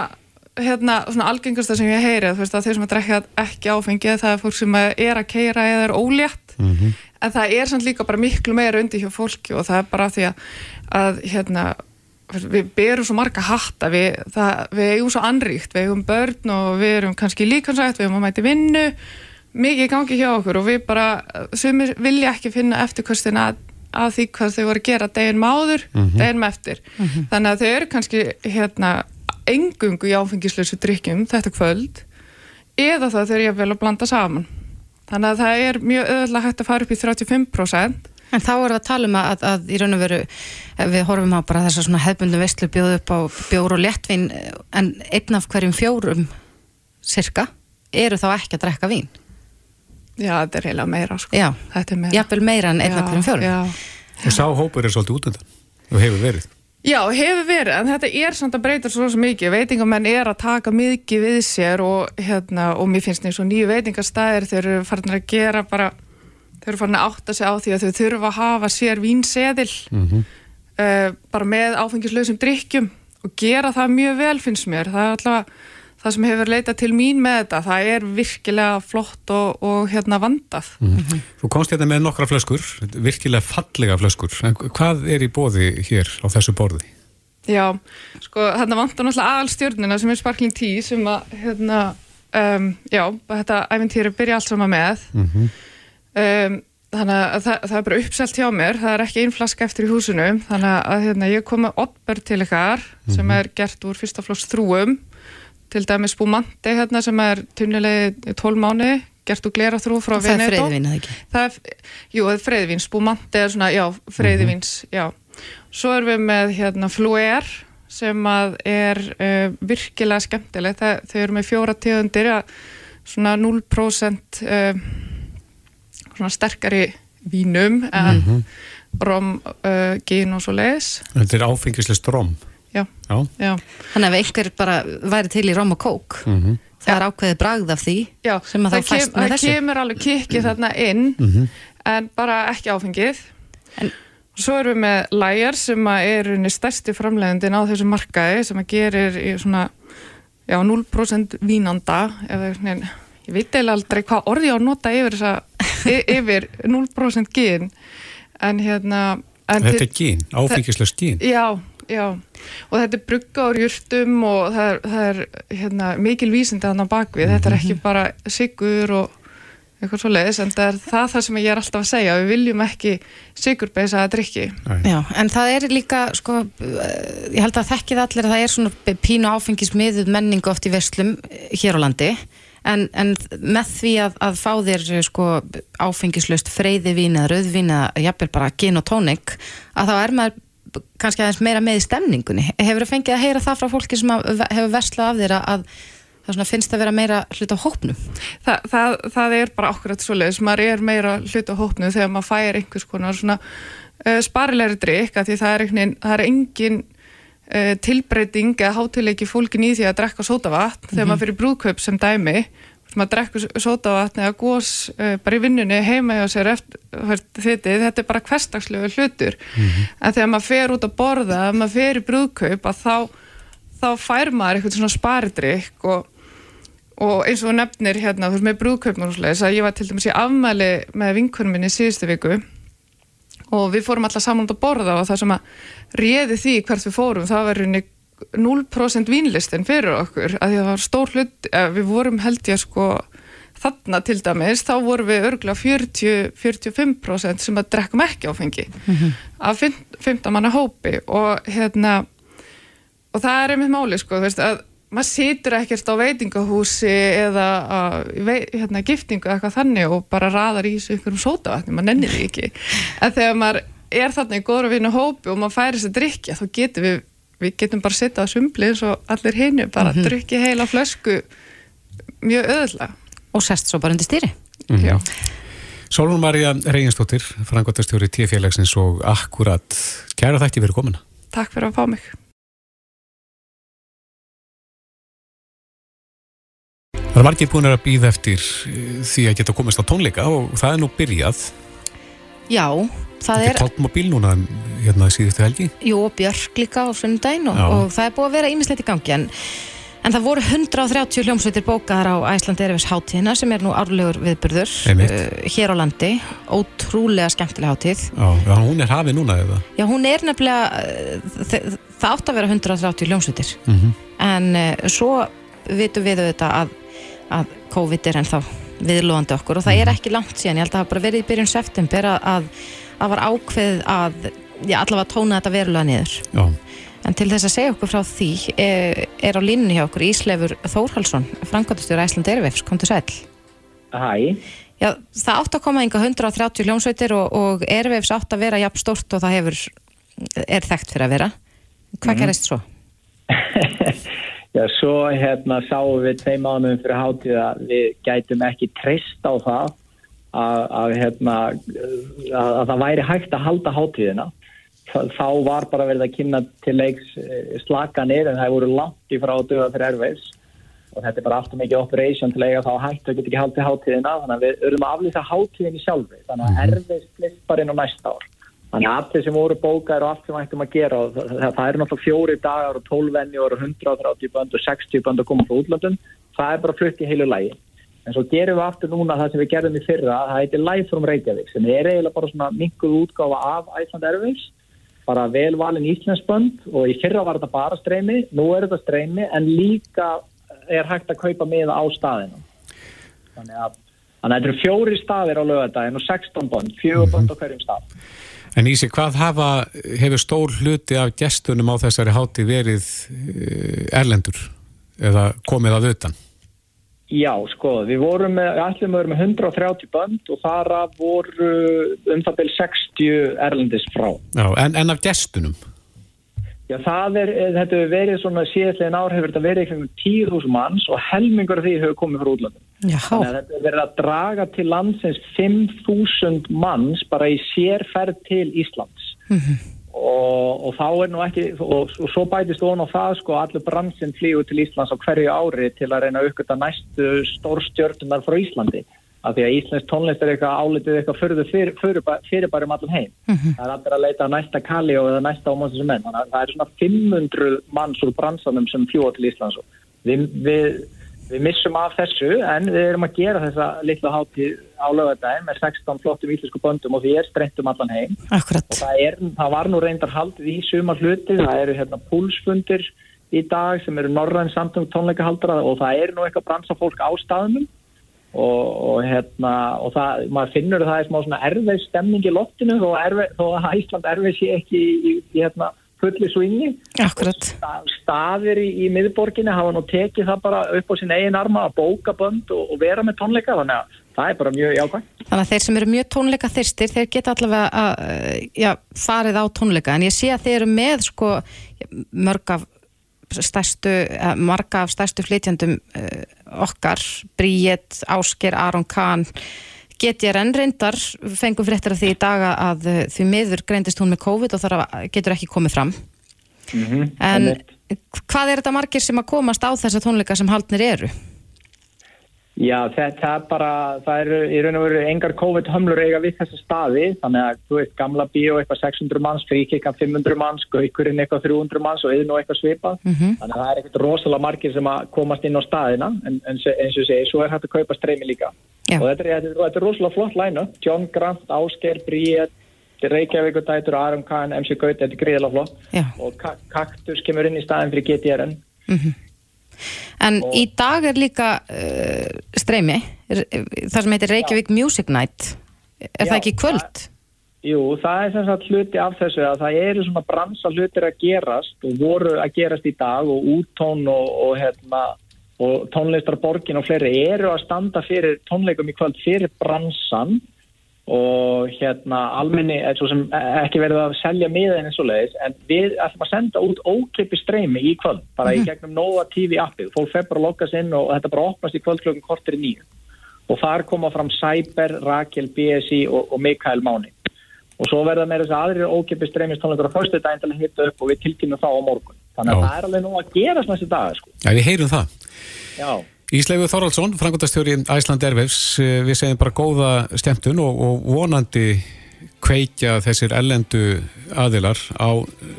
Speaker 8: hérna, svona algengasta sem ég heyri þú veist að þeir sem að drekka ekki áfengi það er fólk sem að er að keira eða er ólétt en það er samt líka bara miklu meira undir hjá fólki og það er bara því að, að hérna við berum svo marga hatta við, það, við eigum svo anríkt, við eigum börn og við erum kannski líkansætt, við erum að mæti vinnu mikið gangi hjá okkur og við bara, sumir vilja ekki finna eftirkostin að, að því hvað þau voru að gera deginn máður, mm -hmm. deginn með eftir. Þannig að þau eru kannski hérna engungu í áfengislausu drikkjum þetta kvöld eða það þau eru vel að blanda saman. Þannig að það er mjög öðvöldlega hægt að fara upp í 35%
Speaker 1: En þá er það að tala um að, að í raun og veru ef við horfum á bara þessar svona hefbundu veistlu bjóðu upp á bjór og léttvin en einn af hverjum fjórum cirka eru þá ekki að drekka vín
Speaker 8: Já, þetta er heila meira sko.
Speaker 1: Já,
Speaker 8: Þetta er meira
Speaker 1: jafnvel meira en einn af hverjum fjórum
Speaker 8: já.
Speaker 2: Og sá hópur er svolítið út undan og hefur verið.
Speaker 8: Já, hefur verið, en þetta er samt að breyta svo mikið, veitingamenn er að taka mikið við sér og, hérna, og mér finnst eins og nýju veitingastæðir þeir eru farin að gera bara þeir eru farin að átta sig á því að þau þurfa að hafa sér vínseðil
Speaker 2: Mm
Speaker 8: uh, bara með áfengislausum drikkjum og gera það mjög vel finnst mér. Það er alltaf það sem hefur leitað til mín með þetta. Það er virkilega flott og, og hérna vandað.
Speaker 2: Þú komst hérna með nokkra flöskur, virkilega fallega flöskur. En hvað er í bóði hér á þessu borði?
Speaker 8: Já, sko þarna vantar náttúrulega aðalstjörnina sem er Sparkling Tea sem að hérna, um, já, þetta æfintýri byrja allt saman með.
Speaker 2: Mm
Speaker 8: um, þannig að það, það er bara uppselt hjá mér það er ekki ein flaska eftir í húsinu þannig að hérna, ég kom með oddbörn til ykkar sem er gert úr fyrsta flóks þrúum til dæmis spúmanti hérna sem er tunnilegi 12 mánu gert úr glera þrú frá
Speaker 1: og það er
Speaker 8: Veneto.
Speaker 1: freyðvin eða ekki?
Speaker 8: Það er, jú, það er freyðvins, spúmanti er svona, já, freyðvins, já. Svo erum við með hérna fluer sem að er uh, virkilega skemmtilegt, það, þau eru með fjóra tegundir svona 0% uh, svona sterkari vínum en rom, uh, gin og svo leis,
Speaker 2: Þetta er áfengislega stróm.
Speaker 8: já,
Speaker 2: Já.
Speaker 8: já.
Speaker 1: Þannig að ef einhver bara væri til í rom og kók
Speaker 2: Mm
Speaker 1: það er ákveðið bragð af því
Speaker 8: Já,
Speaker 1: sem að
Speaker 8: það,
Speaker 1: þá fæst
Speaker 8: kem,
Speaker 1: með
Speaker 8: það
Speaker 1: þessu.
Speaker 8: kemur alveg kikkið þarna inn en bara ekki áfengið.
Speaker 1: En-
Speaker 8: svo erum við með Læjar sem að er unni stærsti framleiðendin á þessu markaði sem að gerir í svona já, 0% vínanda eða, nein, ég veit eiginlega aldrei hvað orði ég á að nota yfir, þessa, yfir 0% gin. En hérna en
Speaker 2: Þetta er gín, áfengislega skín.
Speaker 8: Já, já, og þetta er brugga úr jurtum og það er, það er hérna, mikil vísindi hann á bakvið, þetta er ekki bara sigur og eitthvað svo leiðis, en það er það, það sem ég er alltaf að segja, við viljum ekki sigurbeisa að drikki.
Speaker 1: Já, en það er líka, sko, ég held að þekkið allir að það er svona pínu áfengismiðuð menningu oft í verslum hér á landi, en, en með því að, að fá þér eh, sko áfengislaust freyðivín eða rauðvín eða jafnvel bara gin og tónik, að þá er maður kannski aðeins meira með í stemningunni. Hefur þú fengið að heyra það frá fólki sem að, hefur verslað af þér að, að það finnst að vera meira hlut á hópnum?
Speaker 8: Þa, það, það er bara okkur svo leiðis, maður er meira hlut á hópnu þegar maður fær einhvers konar svona uh, sparilegri drikk, að því það er, engin, það er engin uh, tilbreyting eða hátileiki fólkin í því að drekka sótavatn þegar maður fyrir brúðkaup sem dæmi maður drekkur sótavatn eða gós uh, bara í vinnunni heima hjá sér eftir þetta, þetta er bara hverstagslegu hlutur. En þegar maður fer út að borða ef maður fer í brúðkaup að þá, þá fær maður eitthvað svona sparidrykk og og eins og nefnir hérna, þú veist með brúðkaupnum og svoleiðis að ég var til dæmis í afmæli með vinkunum minni síðustu viku og við fórum alltaf saman út að borða og það sem að réði því hvert við fórum það var rauninni 0% vínlistin fyrir okkur að því það var stór hlut eh, við vorum held ég sko þarna til dæmis, þá vorum við örgulega 40-45% sem að drekkum ekki áfengi af 15 manna hópi. Og hérna og það er einmitt máli sko, þú veist að maður situr ekkert á veitingahúsi eða að, hérna, giftingu eða eitthvað þannig og bara raðar í þessu ykkur um sótavatni, maður nennir því ekki en þegar maður er þarna í góður að vinna hópi og maður færi þess að drikja þá getum við, við getum bara sitta á sumbli eins og allir hinni, bara mm -hmm. drikja heila flösku mjög öðla
Speaker 1: Og sest svo bara undir stýri?
Speaker 8: Já.
Speaker 2: Sólun Marja Reginsdóttir, frangotastjóri T-félagsins og akkurat kæra þætti verið komuna.
Speaker 8: Takk fyrir að fá mig
Speaker 2: Það er margir búin að býða eftir eh, því að geta komist á tónleika og það er nú byrjað.
Speaker 1: Já, það er,
Speaker 2: er tálpmobil núna hérna síðustu helgi.
Speaker 1: jú, Björk líka á sunnudaginn og, og það er búið að vera ímislegt í gangi en, en það voru 130 hljómsveitir bókaðar á Æsland Erfis hátíðina sem er nú árlegur viðburður
Speaker 2: Einmitt.
Speaker 1: uh, hér á landi, ótrúlega skemmtilega hátíð.
Speaker 2: Já, já, hún er hafið núna eða?
Speaker 1: Já, hún er nefnilega, uh, þ- það átt að vera 130 hljómsveitir
Speaker 2: Mm
Speaker 1: en uh, svo vitum við auðvitað að, að COVID er ennþá viðlóðandi okkur og það er ekki langt síðan, ég held að það hafa bara verið í byrjun september að, að, að var ákveð að, já, allavega tóna þetta verulega niður.
Speaker 2: Já.
Speaker 1: En til þess að segja okkur frá því er, er á línunni hjá okkur Íslefur Þórhalsson, framkvæmdastjóri Æsland Erfefs, kom til sæl.
Speaker 9: Hæ,
Speaker 1: Já, það átt að koma enga 130 hljómsveitir og, og Erfefs átt að vera jafn stórt og það hefur, er þekkt fyrir að vera. Hvað gerist svo?
Speaker 9: já svo hérna sáum við tvei mánuðum fyrir hátíð að við gætum ekki treyst á það að, að hérna að, að það væri hægt að halda hátíðina. Þa- Þá var bara verið að kynna til leiks eh, slakanir en það voru langt í frá duga fyrir erfiðs og þetta er bara alltaf mikið operation til eiga þá hægt að geta ekki haldið hátíðina þannig að við erum að aflýsa hátíðinni sjálfri þannig að erfiðs flist bara inn á næsta ár. Þannig að allir sem voru bókar og allt sem ættum að gera og það, það, það eru náttúrulega fjóri dagar og 12 venni og 130 bönd og 60 bönd að koma frá útlöndum. Það er bara flutt í heilu lægi. En svo gerum við aftur núna það sem við gerðum í fyrra, það heitir Live from Reykjavík sem er eiginlega bara svona minkuð útgáfa af Iceland Airways, bara velvalin íslensbönd og í fyrra var þetta bara streymi, nú er þetta streymi en líka er hægt að kaupa miða á staðinu. Þannig að, þannig að þetta eru fjóri staðir á lögadaginn og 16 bönd, fjögur bönd á hverjum stað.
Speaker 2: En Ísi, hvað hafa, hefur stór hluti af gestunum á þessari háti verið eh, erlendur eða komið að utan?
Speaker 9: Já, sko, við vorum með, að vera með 130 bönd og þar af voru um það byrj 60 erlendis frá.
Speaker 2: Já, en, en af gestunum?
Speaker 9: Já, er, þetta hefur verið svona síðastlegin ár hefur þetta verið eitthvað 10.000 manns og helmingur af því hefur komið frá útlandum.
Speaker 1: Já,
Speaker 9: Þannig að þetta hefur verið að draga til landsins 5.000 manns bara í sérferð til Íslands. Og, og þá er nú ekki, og, og svo bætist ofan á það sko allur bransinn flýgur til Íslands á hverju ári til að reyna að uppgöta næstu stórstjörnunar frá Íslandi. Af því að Íslands tónlist er eitthvað álitið eitthvað fyrir, fyrir, fyrirbæri um allan heim. Það er allir að leita að næsta Kali og næsta ámóðsins sem menn. Þannig að það er svona 500 manns úr bransanum sem fljúa til Íslands. Við, við, við missum af þessu en við erum að gera þessa litla hátíð á lögadaginn með 16 flottum íslensku böndum og því er strengt um allan heim.
Speaker 1: akkurat.
Speaker 9: Og það, er, það var nú reyndar haldið í sumar hluti, það eru hérna púlsfundir í dag sem eru norræn samtum tónleikahaldara og það eru nú eitthvað bransafólk á staðnum og, og hérna og það, maður finnur að það er smá svona erfið stemning í loftinu þó, erfið, þó að Ísland erfið sé ekki í, í, í hérna fulli. Sta- staðir í, í miðborginni hafa nú tekið það bara upp á sín eigin arma að bóka bönd og, og vera með tónleika þannig að það er bara mjög jákvæmt
Speaker 1: Þannig að þeir sem eru mjög tónleika þyrstir, þeir geta allavega að, já, farið á tónleika, en ég sé að þeir eru með sko mörg af stærstu, eh, marga af stærstu flytjandum uh, okkar, Bríett, Ásker, Aron Kahn, GTRN reyndar, fengum fréttir af því í daga að uh, því miður greindist hún með COVID og þar getur ekki komið fram. En
Speaker 9: einmitt.
Speaker 1: hvað er þetta margir sem að komast á þessa tónleika sem haldnir eru?
Speaker 9: Já, þetta er bara, það eru í raun og veru engar COVID-hömlur eiga við þessa staði, þannig að þú veist, gamla bíó eitthvað 600 manns, fríkika 500 manns, gaukurinn eitthvað 300 manns og yðn og eitthvað svipað, þannig að það er eitthvað rosalega margir sem að komast inn á staðina, en, en eins og segi, svo er hægt að kaupa streymi líka.
Speaker 1: Já.
Speaker 9: Og þetta er, þetta, er, þetta er rosalega flott læna, John Grant, Ásker, Bríett, Reykjavík og Dætur, Aram Khan, MC Gaut, þetta er gríðilega flott
Speaker 1: Já.
Speaker 9: og Ka- Kaktus kemur inn í staðin fyrir GTRN.
Speaker 1: En í dag er líka uh, streymi, það sem heitir Reykjavík Music Night. Er það
Speaker 9: Já,
Speaker 1: ekki í kvöld?
Speaker 9: Jú, það er sem sagt hluti af þessu að það eru svona bransa hlutir að gerast og voru að gerast í dag og úttón og, og, hérna, og tónlistarborgin og fleiri eru að standa fyrir tónleikum í kvöld fyrir bransan og hérna almenni, eða svo sem ekki verið að selja miðan eins og leiðis en við ætlum að senda út ókippi streymi í kvöld, bara í gegnum Nova TV appið, fólk fer bara að lokka sig inn og þetta bara opnast í kvöld klokkum kortir í nýju og þar koma fram Cyber, Rakel, BSI og, og Mikael Máni og svo verða með þess að aðrir ókippi streymistónleikar á fyrstu daginn til að hitta upp og við tilkynum þá á morgun þannig að
Speaker 2: Já.
Speaker 9: það er alveg nú að gerast næstu dag sko.
Speaker 2: Já, við heyrum það.
Speaker 9: Já,
Speaker 2: Íslegu Þorvaldsson, frangotastjóri Æsland Erfefs, við segjum bara góða stemtun og, og vonandi kveikja þessir ellendu aðilar á eh,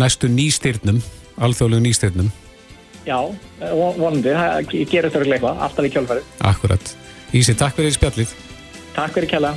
Speaker 2: næstu nýstyrnum, alþjóðlegu nýstyrnum.
Speaker 9: Já, vonandi, það gerir þörgulega eitthvað, alltaf í kjálfæri.
Speaker 2: Akkurat. Ísi, takk fyrir spjallið.
Speaker 9: Takk fyrir kjalla.